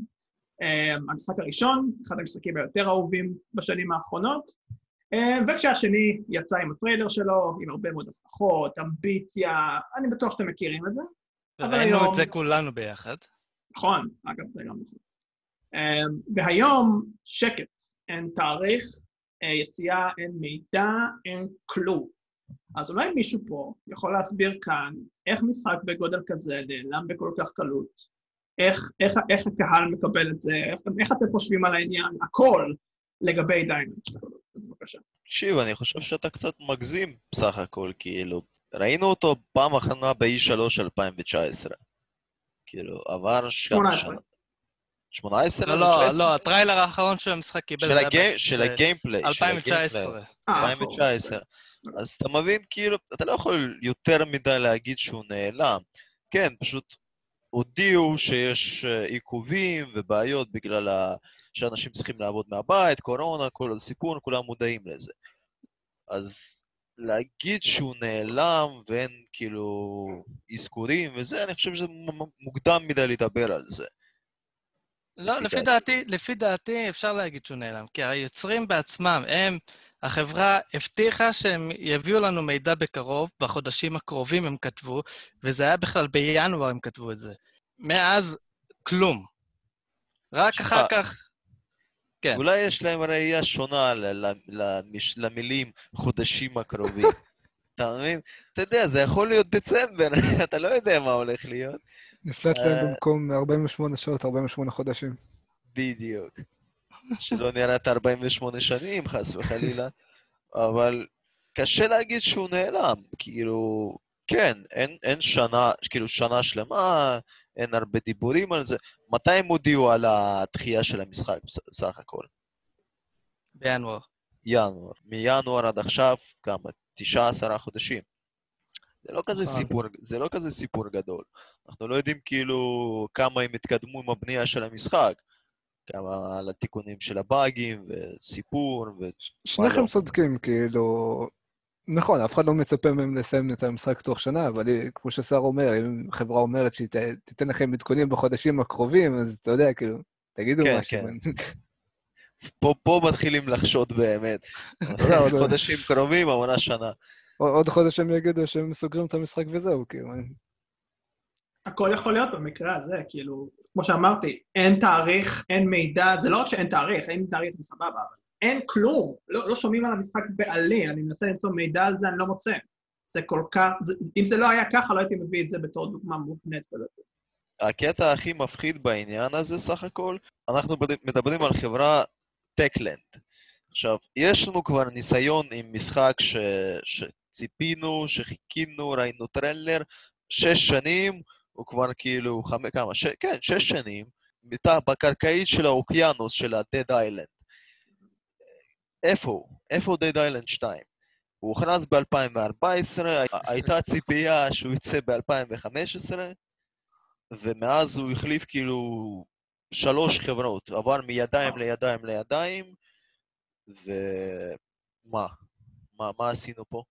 אממ, המשחק הראשון, אחד המשחקים היותר אהובים בשנים האחרונות, אה, וכשהשני יצא עם הטריילר שלו, עם הרבה מאוד הבטחות, אמביציה, אני בטוח שאתם מכירים את זה. ראינו היום... את זה כולנו ביחד. נכון, אגב, זה גם נכון. אה, והיום שקט, אין תאריך, אה, יציאה, אין מידע, אין כלום. אז אולי מישהו פה יכול להסביר כאן איך משחק בגודל כזה נעלם בכל כך קלות, איך, איך, איך הקהל מקבל את זה, איך, איך אתם חושבים על העניין, הכל לגבי שלנו. אז בבקשה. תקשיב, אני חושב שאתה קצת מגזים בסך הכל, כאילו, ראינו אותו פעם אחרונה ב-E3 2019. כאילו, עבר שם... 18. 18? לא, לא, לא, הטריילר האחרון של המשחק קיבל... של הגיימפליי. 2019. 2019. אז אתה מבין, כאילו, אתה לא יכול יותר מדי להגיד שהוא נעלם. כן, פשוט הודיעו שיש אה, עיכובים ובעיות בגלל ה... שאנשים צריכים לעבוד מהבית, קורונה, כל הסיפור, כולם מודעים לזה. אז להגיד שהוא נעלם ואין כאילו אזכורים וזה, אני חושב שזה מוקדם מדי לדבר על זה. לא, לפי דעתי, לפי דעתי אפשר להגיד שהוא נעלם, כי היוצרים בעצמם, הם, החברה הבטיחה שהם יביאו לנו מידע בקרוב, בחודשים הקרובים הם כתבו, וזה היה בכלל בינואר הם כתבו את זה. מאז, כלום. רק שכה. אחר כך... כן. אולי יש להם ראייה שונה למילים חודשים הקרובים. אתה מבין? אתה יודע, זה יכול להיות דצמבר, אתה לא יודע מה הולך להיות. נפלט להם אה, במקום 48 שעות, 48 חודשים. בדיוק. שלא נראית 48 שנים, חס וחלילה. אבל קשה להגיד שהוא נעלם. כאילו, כן, אין, אין שנה, כאילו שנה שלמה, אין הרבה דיבורים על זה. מתי הם הודיעו על הדחייה של המשחק בסך הכל? בינואר. ינואר. מינואר עד עכשיו, כמה? תשעה עשרה חודשים. זה לא כזה נכון. סיפור, זה לא כזה סיפור גדול. אנחנו לא יודעים כאילו כמה הם התקדמו עם הבנייה של המשחק. כמה על התיקונים של הבאגים, וסיפור, ו... שניכם צודקים, כאילו... נכון, אף אחד לא מצפה מהם לסיים את המשחק תוך שנה, אבל כמו ששר אומר, אם חברה אומרת שהיא תיתן לכם עדכונים בחודשים הקרובים, אז אתה יודע, כאילו, תגידו כן, משהו. כן. פה, פה מתחילים לחשוד באמת. חודשים קרובים, המונה שנה. עוד חודש הם יגידו שהם סוגרים את המשחק וזהו, כאילו. הכל יכול להיות במקרה הזה, כאילו, כמו שאמרתי, אין תאריך, אין מידע, זה לא רק שאין תאריך, אין תאריך זה סבבה, אבל אין כלום, לא, לא שומעים על המשחק בעלי, אני מנסה למצוא מידע על זה, אני לא מוצא. זה כל כך, זה, אם זה לא היה ככה, לא הייתי מביא את זה בתור דוגמה מובנית כזאת. הקטע הכי מפחיד בעניין הזה, סך הכל, אנחנו מדברים על חברה Techland. עכשיו, יש לנו כבר ניסיון עם משחק ש... שציפינו, שחיכינו, ראינו טריילר, שש שנים, הוא כבר כאילו, חמ... כמה? ש... כן, שש שנים, מתחת בקרקעית של האוקיינוס של ה-Dead Island. איפה הוא? איפה Dead Island 2? הוא הוכרז ב-2014, הייתה ציפייה שהוא יצא ב-2015, ומאז הוא החליף כאילו שלוש חברות, עבר מידיים לידיים לידיים, ומה? מה, מה עשינו פה?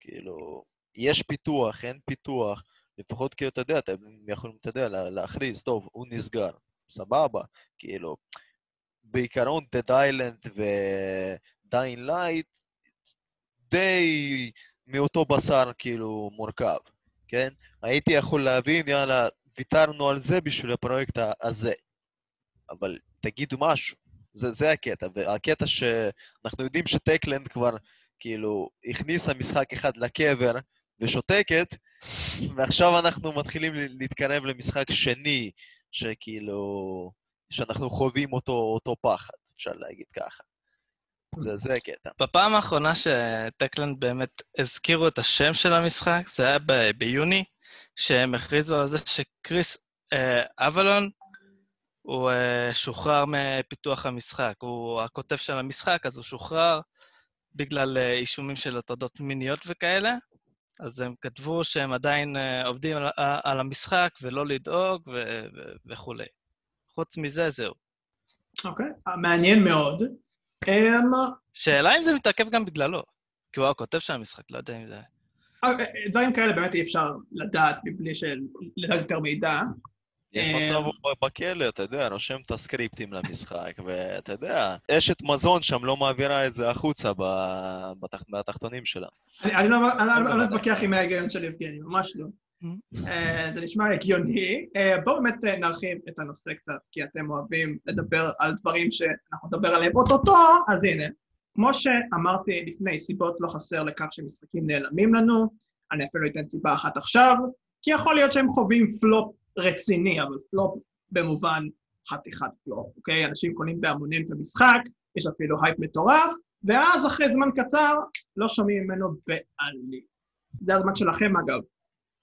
כאילו, יש פיתוח, אין פיתוח, לפחות כאילו, אתה יודע, אתם יכולים, אתה יודע, לה- להכריז, טוב, הוא נסגר, סבבה, כאילו, בעיקרון, Dead Island ו-Dying Light די מאותו בשר, כאילו, מורכב, כן? הייתי יכול להבין, יאללה, ויתרנו על זה בשביל הפרויקט הזה. אבל תגידו משהו, זה, זה הקטע. והקטע שאנחנו יודעים שטקלנד כבר, כאילו, הכניסה משחק אחד לקבר ושותקת, ועכשיו אנחנו מתחילים להתקרב למשחק שני, שכאילו, שאנחנו חווים אותו, אותו פחד, אפשר להגיד ככה. זה, זה הקטע. בפעם האחרונה שטקלנד באמת הזכירו את השם של המשחק, זה היה ב- ביוני, שהם הכריזו על זה שקריס אה, אבלון, הוא אה, שוחרר מפיתוח המשחק. הוא הכותב של המשחק, אז הוא שוחרר בגלל אה, אישומים של הטרדות מיניות וכאלה. אז הם כתבו שהם עדיין אה, עובדים על, על המשחק ולא לדאוג ו- ו- וכולי. חוץ מזה, זהו. אוקיי, מעניין מאוד. אמ, שאלה אם זה מתעכב גם בגללו. כי הוא הכותב של המשחק, לא יודע אם זה... אה, דברים כאלה באמת אי אפשר לדעת מבלי של- לדעת יותר מידע. יש אה, מצב הוא בכלא, אתה יודע, רושם את הסקריפטים למשחק, ואתה יודע, אשת מזון שם לא מעבירה את זה החוצה בתחתונים שלה. אני לא אני לא- לא עם ההיגיון של יבגני, ממש לא. אה, זה נשמע הגיוני. אה, בואו באמת נרחיב את הנושא קצת, כי אתם אוהבים לדבר על דברים שאנחנו נדבר עליהם אוטוטו, אז הנה. כמו שאמרתי לפני, סיבות לא חסר לכך שמשחקים נעלמים לנו, אני אפילו אתן סיבה אחת עכשיו, כי יכול להיות שהם חווים פלופ רציני, אבל פלופ במובן חתיכת פלופ, אוקיי? אנשים קונים בהמונים את המשחק, יש אפילו הייפ מטורף, ואז אחרי זמן קצר לא שומעים ממנו בעלים. זה הזמן שלכם אגב.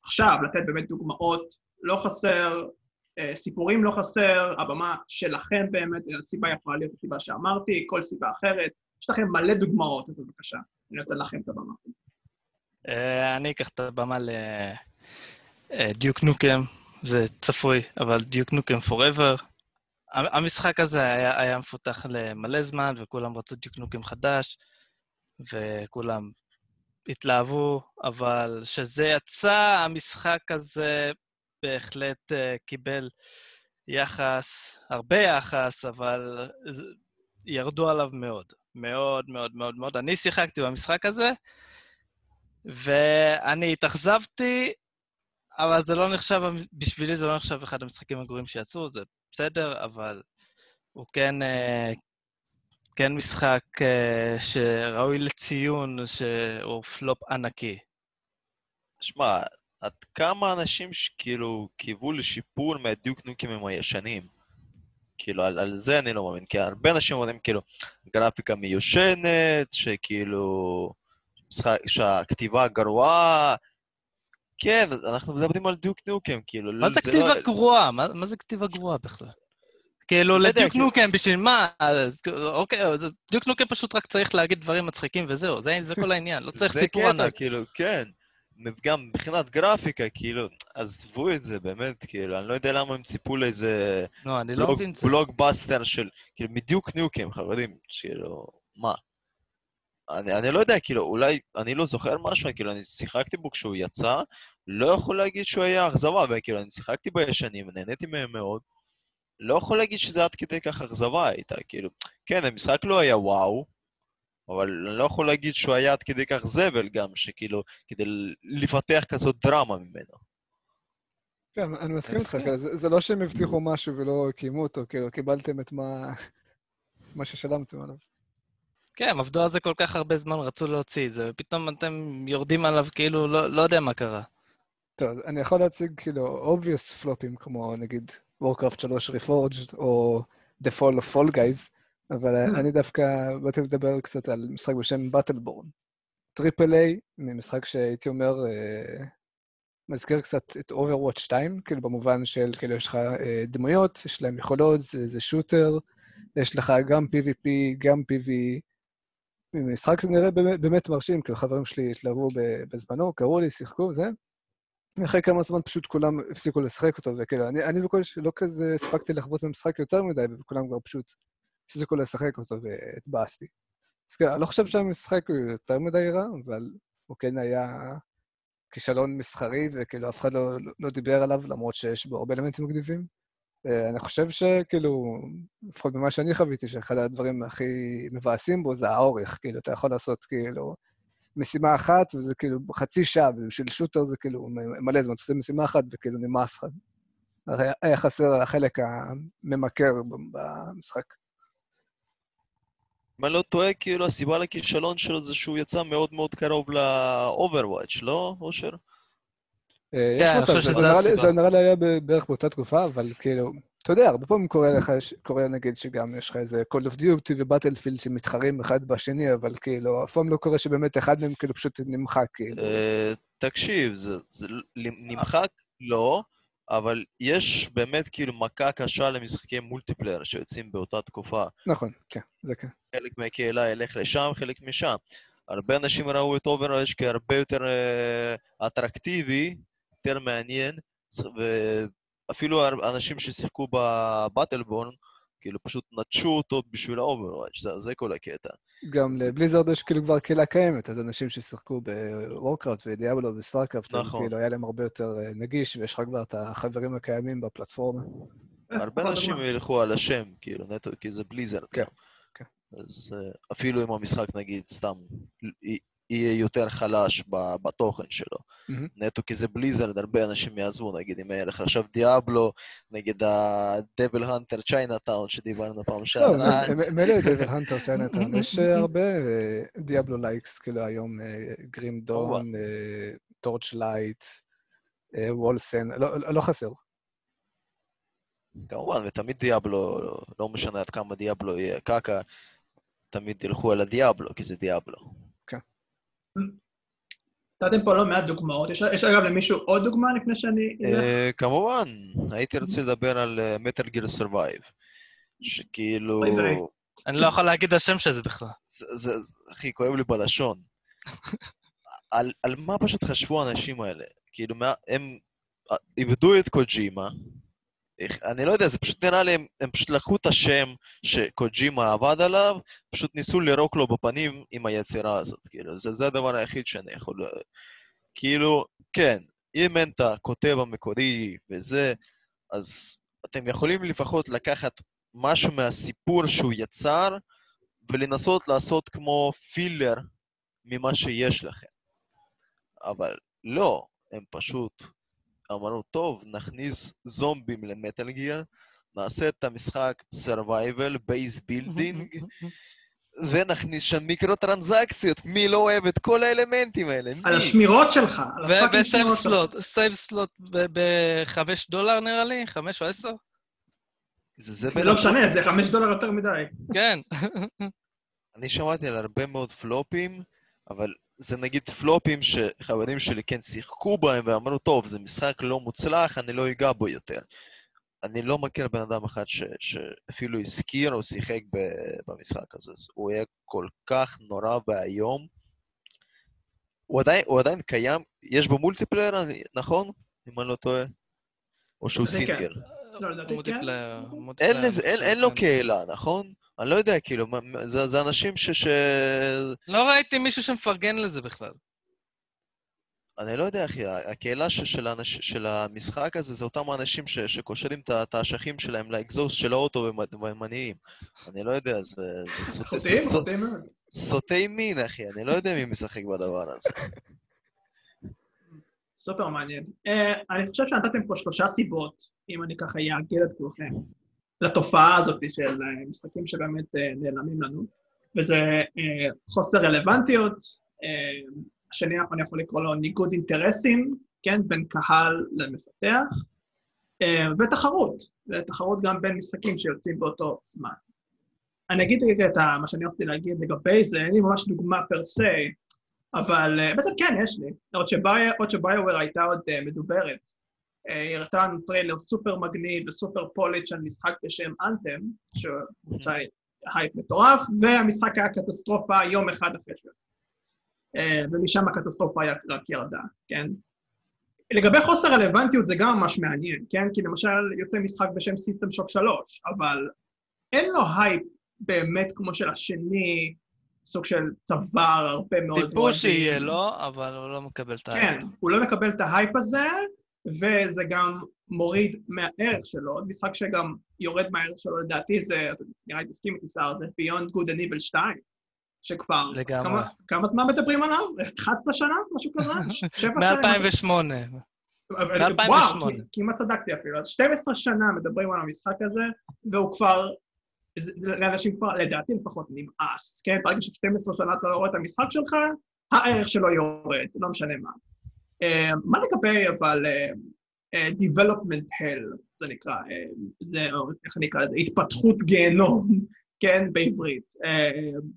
עכשיו, לתת באמת דוגמאות, לא חסר, אה, סיפורים לא חסר, הבמה שלכם באמת, הסיבה יכולה להיות הסיבה שאמרתי, כל סיבה אחרת. יש לכם מלא דוגמאות, אז בבקשה, אני נותן לכם את הבמה. אה, אני אקח את הבמה לדיוק נוקם, זה צפוי, אבל דיוק נוקם forever. המשחק הזה היה, היה מפותח למלא זמן, וכולם רצו דיוק נוקם חדש, וכולם התלהבו, אבל כשזה יצא, המשחק הזה בהחלט uh, קיבל יחס, הרבה יחס, אבל ירדו עליו מאוד. מאוד מאוד מאוד מאוד. אני שיחקתי במשחק הזה, ואני התאכזבתי, אבל זה לא נחשב, בשבילי זה לא נחשב אחד המשחקים הגרועים שיצאו, זה בסדר, אבל הוא כן, אה, כן משחק אה, שראוי לציון שהוא פלופ ענקי. שמע, עד כמה אנשים שכאילו קיוו לשיפור מהדיוק נוקים הישנים? כאילו, על, על זה אני לא מאמין, כי הרבה אנשים אומרים, כאילו, גרפיקה מיושנת, שכאילו, משחק, שהכתיבה גרועה. כן, אנחנו מדברים על דיוק נוקם, כאילו, מה זה לא- כתיבה גרועה? מה, זה כתיבה גרועה בכלל? כאילו, לא לדיוק כאילו- נוקם, בשביל מה? אוקיי, דיוק נוקם פשוט רק צריך להגיד דברים מצחיקים וזהו, זה, זה כל העניין, לא צריך זה סיפור קטע, ענק. כאילו, כן. גם מבחינת גרפיקה, כאילו, עזבו את זה, באמת, כאילו, אני לא יודע למה הם ציפו לאיזה לא, אני לא מבין את זה. בלוגבאסטר של, כאילו, מדיוק ניוקים, חברים, כאילו, מה? אני, אני לא יודע, כאילו, אולי, אני לא זוכר משהו, כאילו, אני שיחקתי בו כשהוא יצא, לא יכול להגיד שהוא היה אכזבה, וכאילו, אני שיחקתי בישנים, נהניתי מהם מאוד, לא יכול להגיד שזה עד כדי כך אכזבה הייתה, כאילו, כן, המשחק לא היה וואו, אבל אני לא יכול להגיד שהוא היה עד כדי כך זבל גם, שכאילו, כדי לפתח כזאת דרמה ממנו. כן, אני מסכים איתך. כאילו, זה זה לא שהם הבטיחו משהו ולא קיימו אותו, כאילו, קיבלתם את מה מה ששלמתם עליו. כן, עבדו על זה כל כך הרבה זמן, רצו להוציא את זה, ופתאום אתם יורדים עליו כאילו, לא, לא יודע מה קרה. טוב, אני יכול להציג כאילו obvious פלופים, כמו נגיד Warcraft 3 Reforged, או The Fall of Fall Guys, אבל המממ. אני דווקא באתי לדבר קצת על משחק בשם Battleborn. Triple A, ממשחק שהייתי אומר, אה, מזכיר קצת את Overwatch 2, כאילו במובן של, כאילו יש לך אה, דמויות, יש להם יכולות, זה, זה shooter, יש לך גם PvP, גם PvE. משחק שנראה באמת, באמת מרשים, כאילו חברים שלי התלהבו בזמנו, קראו לי, שיחקו, זה. ואחרי כמה זמן פשוט כולם הפסיקו לשחק אותו, וכאילו, אני, אני בקושי לא כזה הספקתי לחוות במשחק יותר מדי, וכולם כבר פשוט הפסיקו לשחק אותו והתבאסתי. אז כאילו, אני לא חושב שהמשחק הוא יותר מדי רע, אבל הוא כן היה כישלון מסחרי, וכאילו אף אחד לא, לא דיבר עליו, למרות שיש בו הרבה אלמנטים מגניבים. אה, אני חושב שכאילו, לפחות ממה שאני חוויתי, שאחד הדברים הכי מבאסים בו זה האורך. כאילו, אתה יכול לעשות כאילו משימה אחת, וזה כאילו חצי שעה, ובשביל שוטר זה כאילו מלא זמן. אתה עושה משימה אחת וכאילו נמאס לך. היה- חסר החלק הממכר במשחק. אם אני לא טועה, כאילו הסיבה לכישלון שלו זה שהוא יצא מאוד מאוד קרוב ל-Overwatch, לא, אושר? אה, כן, יש אני מצב, חושב זה שזה נראה לי- הסיבה. זה נראה לי היה בערך באותה תקופה, אבל כאילו, אתה יודע, הרבה פעמים קורה לך, קורה נגיד שגם יש לך איזה Call of Duty ובטלפילד שמתחרים אחד בשני, אבל כאילו, אף פעם לא קורה שבאמת אחד מהם כאילו פשוט נמחק, כאילו. אה, תקשיב, זה זה נמחק לא, אבל יש באמת כאילו מכה קשה למשחקי מולטיפלייר שיוצאים באותה תקופה. נכון, כן, זה כן. חלק מהקהילה ילך לשם, חלק משם. הרבה אנשים ראו את Overwatch כהרבה יותר אה, אטרקטיבי, יותר מעניין, ואפילו אנשים ששיחקו ב Battleborn, כאילו פשוט נטשו אותו בשביל ה-Overwatch, זה, זה כל הקטע. גם זה- ל Blizzard יש כאילו כבר קהילה קיימת, אז אנשים ששיחקו ב Warcraft ו Diablo ו StarCraft, נכון. כאילו היה להם הרבה יותר אה, נגיש, ויש לך כבר את החברים הקיימים בפלטפורמה. הרבה אנשים. ילכו על השם, כאילו, נטו, כי זה Blizzard. כן. כן. אז אה, אפילו אם המשחק, נגיד, סתם, יהיה יותר חלש בתוכן שלו. מהמם. נטו כי זה Blizzard, הרבה אנשים יעזבו, נגיד, אם היה לך עכשיו Diablo, נגד ה-Devil Hunter Chinatown שדיברנו פעם לא, שעברה. מ- מילא Devil Hunter Chinatown, יש אה, הרבה Diablo likes, כאילו היום Grim Dawn, Torchlight, Wolcen, לא לא חסר. כמובן, ותמיד Diablo, לא משנה עד כמה Diablo יהיה קקה, תמיד ילכו על ה Diablo, כי זה Diablo. נתתם פה לא מעט דוגמאות. יש יש אגב למישהו עוד דוגמה לפני שאני... אלך? אה, כמובן, הייתי רוצה לדבר על Metal Gear Survive. שכאילו... אני לא יכול להגיד את השם של זה בכלל. זה, אחי, כואב לי בלשון. על, על מה פשוט חשבו האנשים האלה? כאילו, מה, הם אה, איבדו את קוג'ימה, אני לא יודע, זה פשוט נראה לי, הם, הם פשוט לקחו את השם שקוג'ימה עבד עליו, פשוט ניסו לירוק לו בפנים עם היצירה הזאת, כאילו, זה, זה הדבר היחיד שאני יכול... כאילו, כן, אם אין את הכותב המקורי וזה, אז אתם יכולים לפחות לקחת משהו מהסיפור שהוא יצר, ולנסות לעשות כמו פילר ממה שיש לכם. אבל לא, הם פשוט אמרו, טוב, נכניס זומבים ל Metal Gear, נעשה את המשחק survival, base building, ונכניס שם מיקרו-טרנזקציות. מי לא אוהב את כל האלמנטים האלה? מי? על השמירות שלך, על ה fucking שלך. slot, save slot בחמש דולר נראה לי, חמש או עשר? זה, זה זה לא משנה, זה חמש דולר יותר מדי. כן. אני שמעתי על הרבה מאוד פלופים, אבל זה נגיד פלופים שחברים שלי כן שיחקו בהם ואמרו, טוב, זה משחק לא מוצלח, אני לא אגע בו יותר. אני לא מכיר בן אדם אחד ש, שאפילו הזכיר או שיחק ב, במשחק הזה. אז הוא היה כל כך נורא ואיום. הוא עדיין, הוא עדיין קיים, יש בו מולטיפלייר, אני- נכון? אם אני לא טועה? או שהוא כן. סינגל. לא, כן. אין, לו כן. קהילה, נכון? אני לא יודע, כאילו, זה, זה אנשים ש... ש... לא ראיתי מישהו שמפרגן לזה בכלל. אני לא יודע, אחי, הקהילה ש- של, האנש... של המשחק הזה זה אותם האנשים ש... שקושרים את האשכים שלהם לאקזוסט של האוטו ומ- ומניעים. אני לא יודע, זה... חוטאים, זה סוט... חוטאים מאוד. סוטי מין, אחי, אני לא יודע מי משחק בדבר הזה. סופר מעניין. Uh, אני חושב שנתתם פה שלושה סיבות, אם אני ככה אאגד את כולכם, לתופעה הזאת של uh, משחקים שבאמת uh, נעלמים לנו, וזה uh, חוסר רלוונטיות, השני אנחנו יכול לקרוא לו ניגוד אינטרסים, כן, בין קהל למפתח, ותחרות, ותחרות גם בין משחקים שיוצאים באותו זמן. אני אגיד רגע את מה שאני רציתי להגיד לגבי זה, אין לי ממש דוגמה פר אבל אה, בעצם כן, יש לי. עוד שביו- עוד שביואר הייתה עוד אה, מדוברת. אה, הראתה לנו טריילר סופר מגניב וסופר polished של משחק בשם Anthem, שהוצא הייפ מטורף, והמשחק היה קטסטרופה יום אחד אחרי שהוא יצא. אה, ומשם הקטסטרופה רק ירדה, כן? לגבי חוסר רלוונטיות זה גם ממש מעניין, כן? כי למשל יוצא משחק בשם System Shock 3, אבל אין לו הייפ באמת כמו של השני, סוג של צוואר הרבה מאוד... ציפו אוהדים. שיהיה לו, אבל הוא לא מקבל את כן, ה... הוא לא מקבל את ההייפ הזה, וזה גם מוריד מהערך שלו. עוד משחק שגם יורד מהערך שלו, לדעתי זה, נראה לי תסכים איתי שר, זה Beyond Good and Evil 2, שכבר... לגמרי. כמה, כמה זמן מדברים עליו? 11 שנה? משהו כזה? ש- שבע מ-2008. אבל- מ-2008. וואו, כמעט צדקתי אפילו. אז 12 שנה מדברים על המשחק הזה, והוא כבר, לאנשים כבר, לדעתי לפחות, נמאס, כן? ברגע ש-12 שנה אתה לא רואה את המשחק שלך, הערך שלו יורד, לא משנה מה. אה, מה לגבי, אבל, אה, אה, development hell, זה נקרא, זה, איך אני אקרא לזה, התפתחות גיהנום, כן, בעברית.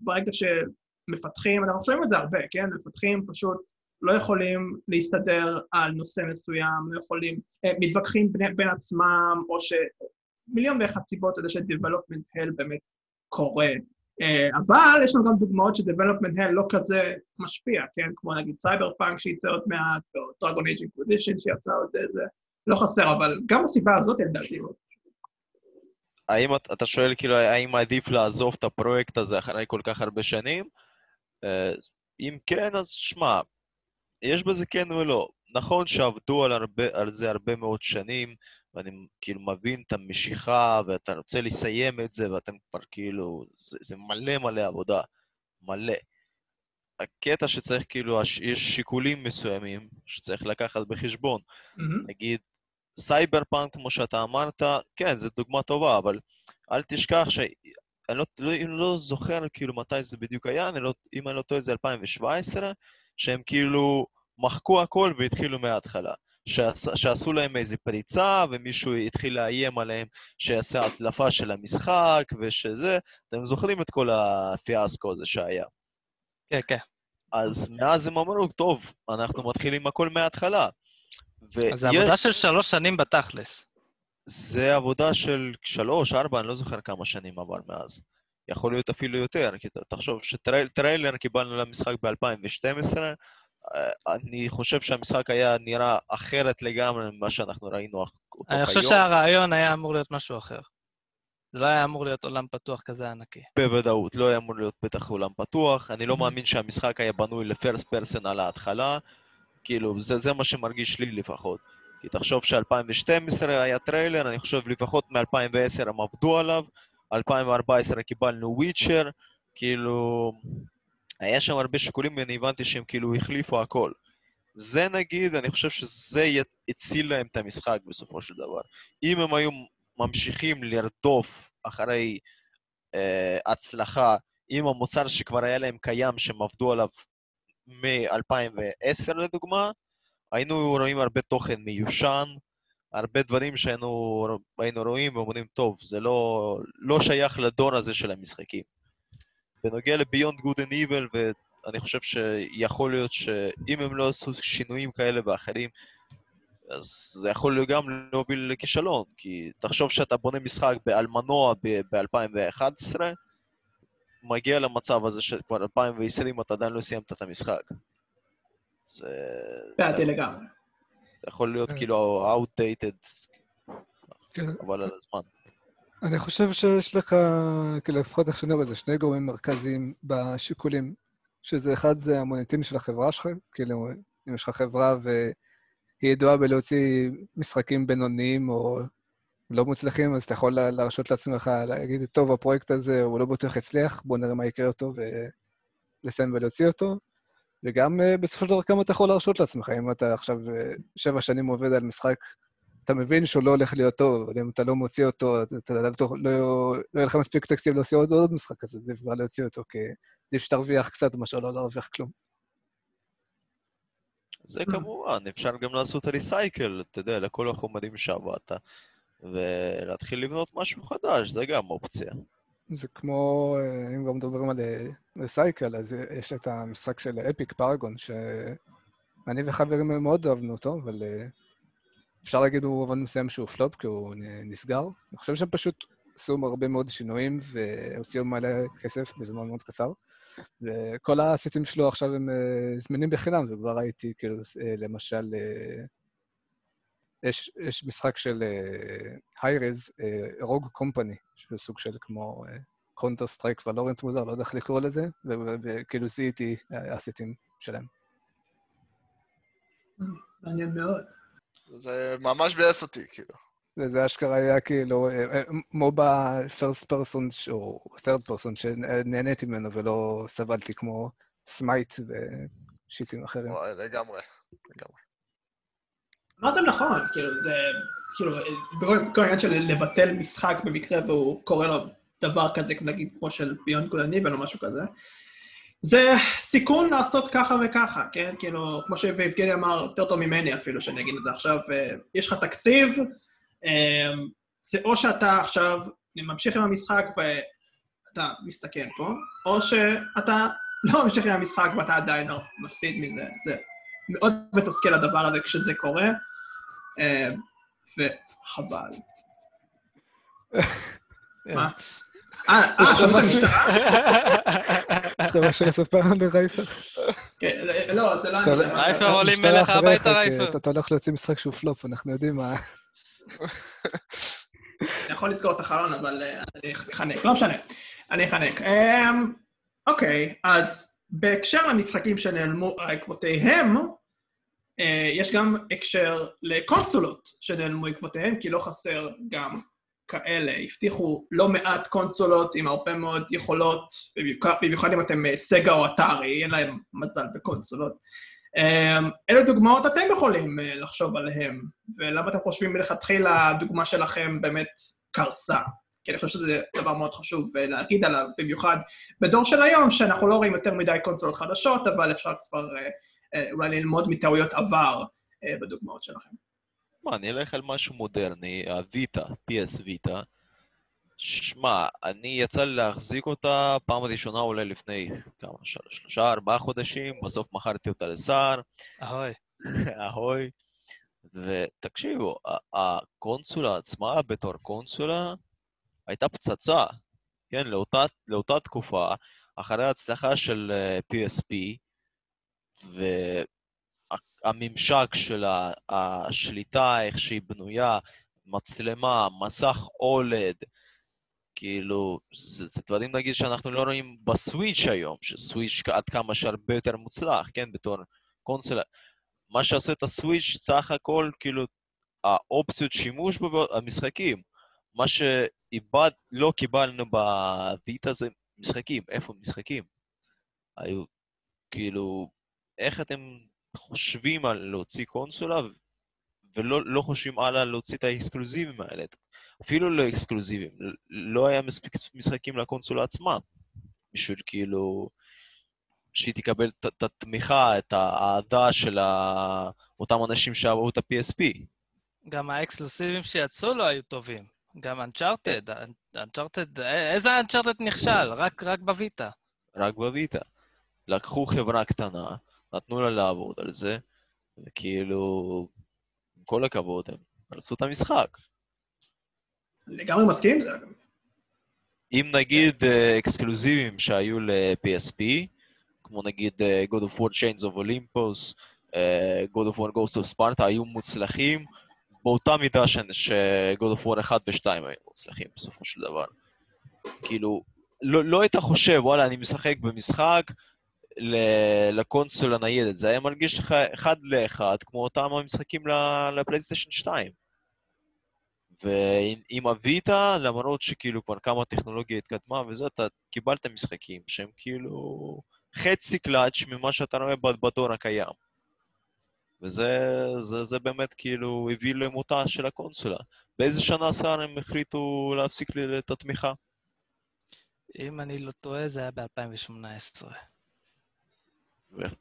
ברגע שמפתחים, אנחנו שומעים את זה הרבה, כן? מפתחים פשוט לא יכולים להסתדר על נושא מסוים, לא יכולים, מתווכחים בין, בין עצמם, או ש... מיליון ואחת סיבות לזה ש-Development Hell באמת קורה. אה, אבל יש לנו גם דוגמאות ש-Development Hell לא כזה משפיע, כן? כמו נגיד סייבר פאנק שייצא עוד מעט, או Dragon Age Inquisition שיצא עוד איזה... לא חסר, אבל גם הסיבה הזאת לדעתי לא. האם את- אתה שואל כאילו, האם עדיף לעזוב את הפרויקט הזה אחרי כל כך הרבה שנים? אה, אם כן, אז שמע, יש בזה כן ולא. נכון שעבדו על, הרבה, על זה הרבה מאוד שנים, ואני כאילו מבין את המשיכה, ואתה רוצה לסיים את זה, ואתם כבר כאילו, זה, זה מלא מלא עבודה, מלא. הקטע שצריך כאילו, יש שיקולים מסוימים שצריך לקחת בחשבון. מהמם. נגיד, סייבר פאנק, כמו שאתה אמרת, כן, זו דוגמה טובה, אבל אל תשכח ש... אני לא, לא, לא זוכר כאילו מתי זה בדיוק היה, אני לא, אם אני לא טועה זה 2017, שהם כאילו מחקו הכל והתחילו מההתחלה. שעש, שעשו להם איזו פריצה, ומישהו התחיל לאיים עליהם שיעשה הדלפה של המשחק ושזה, אתם זוכרים את כל הפיאסקו הזה שהיה. כן, כן. אז מאז הם אמרו, טוב, אנחנו מתחילים הכל מההתחלה. אז זה ויש- עבודה של שלוש שנים בתכלס. זה עבודה של שלוש, ארבע, אני לא זוכר כמה שנים עבר מאז. יכול להיות אפילו יותר, כי תחשוב שטריילר קיבלנו למשחק ב-2012, אני חושב שהמשחק היה נראה אחרת לגמרי ממה שאנחנו ראינו אותו היום. אני חושב שהרעיון היה אמור להיות משהו אחר. זה לא היה אמור להיות עולם פתוח כזה ענקי. בוודאות, לא היה אמור להיות בטח עולם פתוח. אני לא Mhm. מאמין שהמשחק היה בנוי ל first person על ההתחלה. כאילו, זה, זה מה שמרגיש לי לפחות. כי תחשוב ש-2012 היה טריילר, אני חושב לפחות מ-2010 הם עבדו עליו, 2014 קיבלנו Witcher, כאילו... היה שם הרבה שיקולים ואני הבנתי שהם כאילו החליפו הכל. זה נגיד, אני חושב שזה הציל להם את המשחק בסופו של דבר. אם הם היו ממשיכים לרדוף אחרי אה, הצלחה עם המוצר שכבר היה להם קיים, שהם עבדו עליו מ-2010 לדוגמה, היינו רואים הרבה תוכן מיושן, הרבה דברים שהיינו היינו רואים ואומרים, טוב, זה לא, לא שייך לדור הזה של המשחקים. בנוגע ל-Beyond Good and Evil, ואני חושב שיכול להיות שאם הם לא עשו שינויים כאלה ואחרים, אז זה יכול גם להוביל לכישלון, כי תחשוב שאתה בונה משחק על מנוע ב-2011, מגיע למצב הזה שכבר 2020 אתה עדיין לא סיימת את המשחק. זה... דעתי זה לגמרי. יכול להיות כן. כאילו outdated, כן. אבל על הזמן. אני חושב שיש לך, כאילו, לפחות איך שאני רואה זה, שני גורמים מרכזיים בשיקולים, שזה אחד זה המוניטין של החברה שלך, כאילו, אם יש לך חברה והיא ידועה בלהוציא משחקים בינוניים או לא מוצלחים, אז אתה יכול לה- להרשות לעצמך להגיד, טוב, הפרויקט הזה הוא לא בטוח יצליח, בוא נראה מה יקרה אותו ולסיים ולהוציא אותו. וגם אה, בסופו של דבר כמה אתה יכול להרשות לעצמך, אם אתה עכשיו אה, שבע שנים עובד על משחק אתה מבין שהוא לא הולך להיות טוב, אבל אם אתה לא מוציא אותו, אתה אתה לא, לא, לא יהיה לך מספיק תקציב להוציא עוד, עוד משחק כזה, עדיף כבר להוציא אותו, כי עדיף שתרוויח קצת מאשר לא להרוויח כלום. זה כמובן, אפשר גם לעשות ריסייקל, אתה יודע, לכל החומרים שעבדת, ולהתחיל לבנות משהו חדש, זה גם אופציה. זה כמו, אה, אם גם מדברים על ריסייקל, אז יש את המשחק של אפיק פארגון, שאני וחברים מאוד אוהבנו אותו, אבל אה, אפשר להגיד הוא עבד מסוים שהוא פלופ, כי הוא נסגר. אני חושב שהם פשוט עשו הרבה מאוד שינויים והוציאו מלא כסף בזמן מאוד קצר. וכל ה asset ים שלו עכשיו הם אה, זמינים בחינם, וכבר ראיתי, כאילו, למשל, יש, יש משחק של Hi-Rez, Rogue Company, שהוא סוג של כמו Counter-Strike Valorant מוזר, לא יודע איך לקרוא לזה, וכאילו זיהיתי asset ים שלהם. מעניין מאוד. זה ממש ביאס אותי, כאילו. וזה אשכרה היה כאילו אה, אה, MOBA first person או third person שנהניתי ממנו ולא סבלתי כמו Smite ו shit ים אחרים. וואי, לגמרי, לגמרי. אמרתם נכון, כאילו, זה, כאילו, בכל העניין של לבטל משחק במקרה והוא קורא לו דבר כזה, נגיד, כמו של Beyond Good and Evil או משהו כזה, זה סיכון לעשות ככה וככה, כן? כאילו, כמו שיבגני אמר, יותר טוב ממני אפילו, שאני אגיד את זה עכשיו, אה, יש לך תקציב, אה, זה או שאתה עכשיו ממשיך עם המשחק ואתה מסתכן פה, או שאתה לא ממשיך עם המשחק ואתה עדיין לא מפסיד מזה. זה מאוד מתסכל הדבר הזה כשזה קורה, אה, וחבל. מה? אה, אה, שמעת המשטרה? יש לך משהו לספר על רייפר? כן, לא, זה לא אני. רייפר עולים אליך הביתה, רייפר. אתה הולך להוציא משחק שהוא פלופ, אנחנו יודעים מה... אני יכול לסגור את החלון, אבל אה, אני אחנק. לא משנה, אני אחנק. אמ, אוקיי, אז בהקשר למשחקים שנעלמו עקבותיהם, אה, יש גם הקשר לקונסולות שנעלמו עקבותיהם, כי לא חסר גם כאלה. הבטיחו לא מעט קונסולות עם הרבה מאוד יכולות, במיוחד אם אתם אה, סגה או אתרי, אין להם מזל בקונסולות. אלה דוגמאות אתם יכולים לחשוב עליהן, ולמה אתם חושבים מלכתחילה הדוגמה שלכם באמת קרסה? כי אני חושב שזה דבר מאוד חשוב להגיד עליו, במיוחד בדור של היום, שאנחנו לא רואים יותר מדי קונסולות חדשות, אבל אפשר כבר אה, אה, אולי ללמוד מטעויות עבר אה, בדוגמאות שלכם. מה, אני אלך על משהו מודרני, הוויטה, PS ויטה. שמע, אני יצא לי להחזיק אותה פעם ראשונה אולי לפני כמה, שלושה, ארבעה חודשים, בסוף מכרתי אותה לסער. אהוי. אהוי. ותקשיבו, הקונסולה עצמה בתור קונסולה הייתה פצצה, כן, לאותה, לאותה תקופה, אחרי ההצלחה של PSP, אה, והממשק של השליטה, איך שהיא בנויה, מצלמה, מסך אולד, כאילו, זה, זה דברים נגיד שאנחנו לא רואים בסוויץ' היום, שסוויץ' עד כמה שהרבה יותר מוצלח, כן, בתור קונסולה. מה שעשו את הסוויץ', סך הכל, כאילו, האופציות שימוש במשחקים. מה שאיבד, לא קיבלנו בוויטה זה משחקים. איפה משחקים? היו, כאילו, איך אתם חושבים על להוציא קונסולה ולא לא חושבים הלאה להוציא את האקסקלוזיבים האלה? אפילו לא אקסקלוזיביים, לא היה מספיק משחקים לקונסולה עצמה, בשביל כאילו שהיא תקבל את התמיכה, את האהדה של אותם אנשים שאהבו את ה-PSP. גם האקסקלוסיבים שיצאו לא היו טובים. גם אנצ'ארטד, אנצ'ארטד, איזה אנצ'ארטד נכשל? רק, רק בוויטה. רק בוויטה. לקחו חברה קטנה, נתנו לה לעבוד על זה, וכאילו, עם כל הכבוד, הם הרסו את המשחק. לגמרי מסכים עם זה, אגב. אם נגיד אה, אקסקלוזיבים שהיו ל-PSP, כמו נגיד אה, God of War Chains of Olympus, אה, God of War Ghost of Sparta, היו מוצלחים באותה מידה ש-God of War 1 ו-2 היו מוצלחים בסופו של דבר. כאילו, לא, לא היית חושב, וואלה, אני משחק במשחק לקונסול הניידת, זה היה מרגיש לך אחד לאחד, כמו אותם המשחקים לפלייסטיישן 2. ועם הוויטה, למרות שכאילו כבר כמה טכנולוגיה התקדמה וזה, אתה קיבלת משחקים שהם כאילו חצי קלאץ' ממה שאתה רואה בדור הקיים. וזה זה, זה באמת כאילו הביא למותה של הקונסולה. באיזה שנה שר הם החליטו להפסיק את התמיכה? אם אני לא טועה, זה היה ב-2018.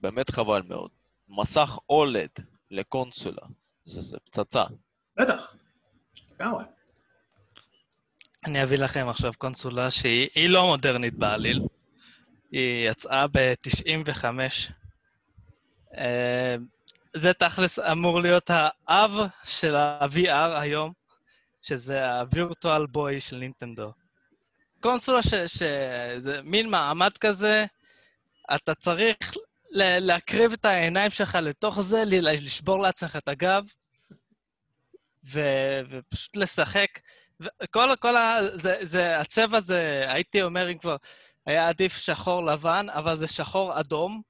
באמת חבל מאוד. מסך אולד לקונסולה, זה, זה פצצה. בטח. לגמרי. אני אביא לכם עכשיו קונסולה שהיא היא לא מודרנית בעליל. היא יצאה ב-95. זה תכלס אמור להיות האב של ה-VR היום, שזה ה-Virtual Boy של נינטנדו. קונסולה שזה מין מעמד כזה, אתה צריך להקריב את העיניים שלך לתוך זה, לשבור לעצמך את הגב, ו- ופשוט לשחק. וכל, כל ה... זה, זה, הצבע זה, הייתי אומר, אם כבר היה עדיף שחור לבן, אבל זה שחור אדום.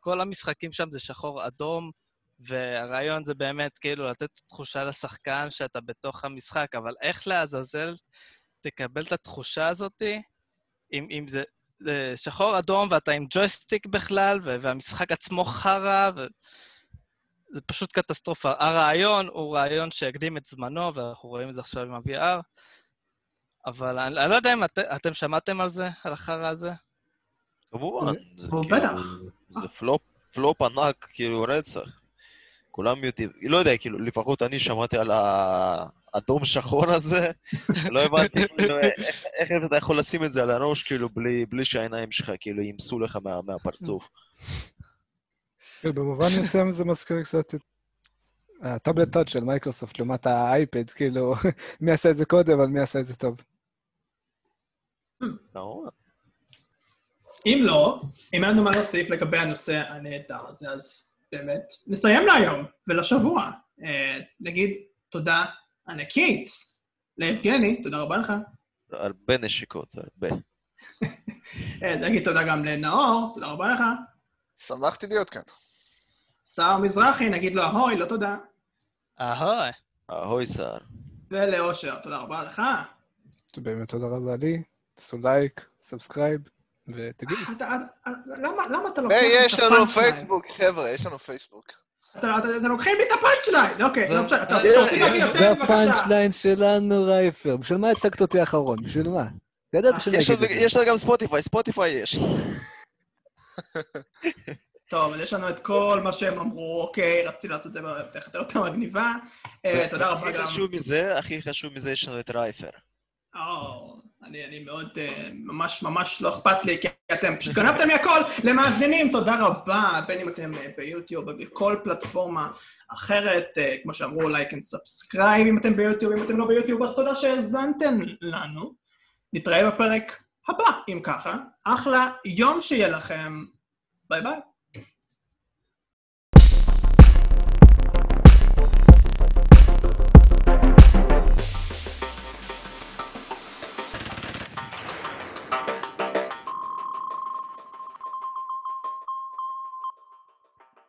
כל המשחקים שם זה שחור אדום, והרעיון זה באמת כאילו לתת תחושה לשחקן שאתה בתוך המשחק, אבל איך לעזאזל תקבל את התחושה הזאתי, אם, אם זה, זה שחור אדום ואתה עם ג'ויסטיק בכלל, והמשחק עצמו חרא, ו... זה פשוט קטסטרופה. הרעיון הוא רעיון שהקדים את זמנו, ואנחנו רואים את זה עכשיו עם ה-VR, אבל אני, אני לא יודע אם את, אתם שמעתם על זה, על החרא הזה. כמובן. כאילו- בטח. זה flop, flop ענק, כאילו רצח. כולם יודעים, לא יודע, כאילו, לפחות אני שמעתי על החרא הזה, לא הבנתי כאילו, איך, אתה יכול לשים את זה על הראש, כאילו, בלי, בלי שהעיניים שלך כאילו ימסו לך מה, מהפרצוף. כן, במובן מסוים זה מזכיר קצת את הטאבלט touch של מייקרוסופט לעומת האייפד, כאילו, מי עשה את זה קודם, אבל מי עשה את זה טוב. נכון. אם לא, אם אין לנו מה להוסיף לגבי הנושא הנהדר הזה, אז באמת נסיים להיום ולשבוע. אה, נגיד תודה ענקית ליבגני, תודה רבה לך. הרבה נשיקות, הרבה. אה, נגיד תודה גם לנאור, תודה רבה לך. שמחתי להיות כאן. שר מזרחי, נגיד לו אהוי, לא תודה. אהוי. אהוי סער. ולאושר, תודה רבה לך. באמת תודה רבה לי, תעשו לייק, subscribe, ותגידו. אתה- אתה- למה למה אתה לוקח לי את יש לנו ה punch line? פייסבוק, חבר'ה, יש לנו פייסבוק. אתה- אתה- אתם לוקחים לי את ה punch line! אוקיי, זה- לא משנה, אתה זה- אתה רוצה להגיד זה יותר, בבקשה. ה punch line שלנו, רייפר. בשביל מה הצגת אותי אחרון? בשביל מה? ידעת שאני יש אגיד לנו- את זה. יש לנו גם ספוטיפיי, ספוטיפיי יש. טוב, אז יש לנו את כל מה שהם אמרו, אוקיי, רציתי לעשות את זה בדרך יותר מגניבה. אה, תודה רבה הכי גם. חשוב מזה, הכי חשוב מזה, יש לנו את רייפר. אני, אני מאוד, אה, ממש ממש לא אכפת לי, כי אתם פשוט גנבתם לי הכל. למאזינים, תודה רבה, בין אם אתם אה, ביוטיוב או בכל פלטפורמה אחרת, אה, כמו שאמרו, like and subscribe אם אתם ביוטיוב, אם אתם לא ביוטיוב, אז תודה שהאזנתם לנו. נתראה בפרק הבא, אם ככה. אחלה יום שיהיה לכם. ביי ביי.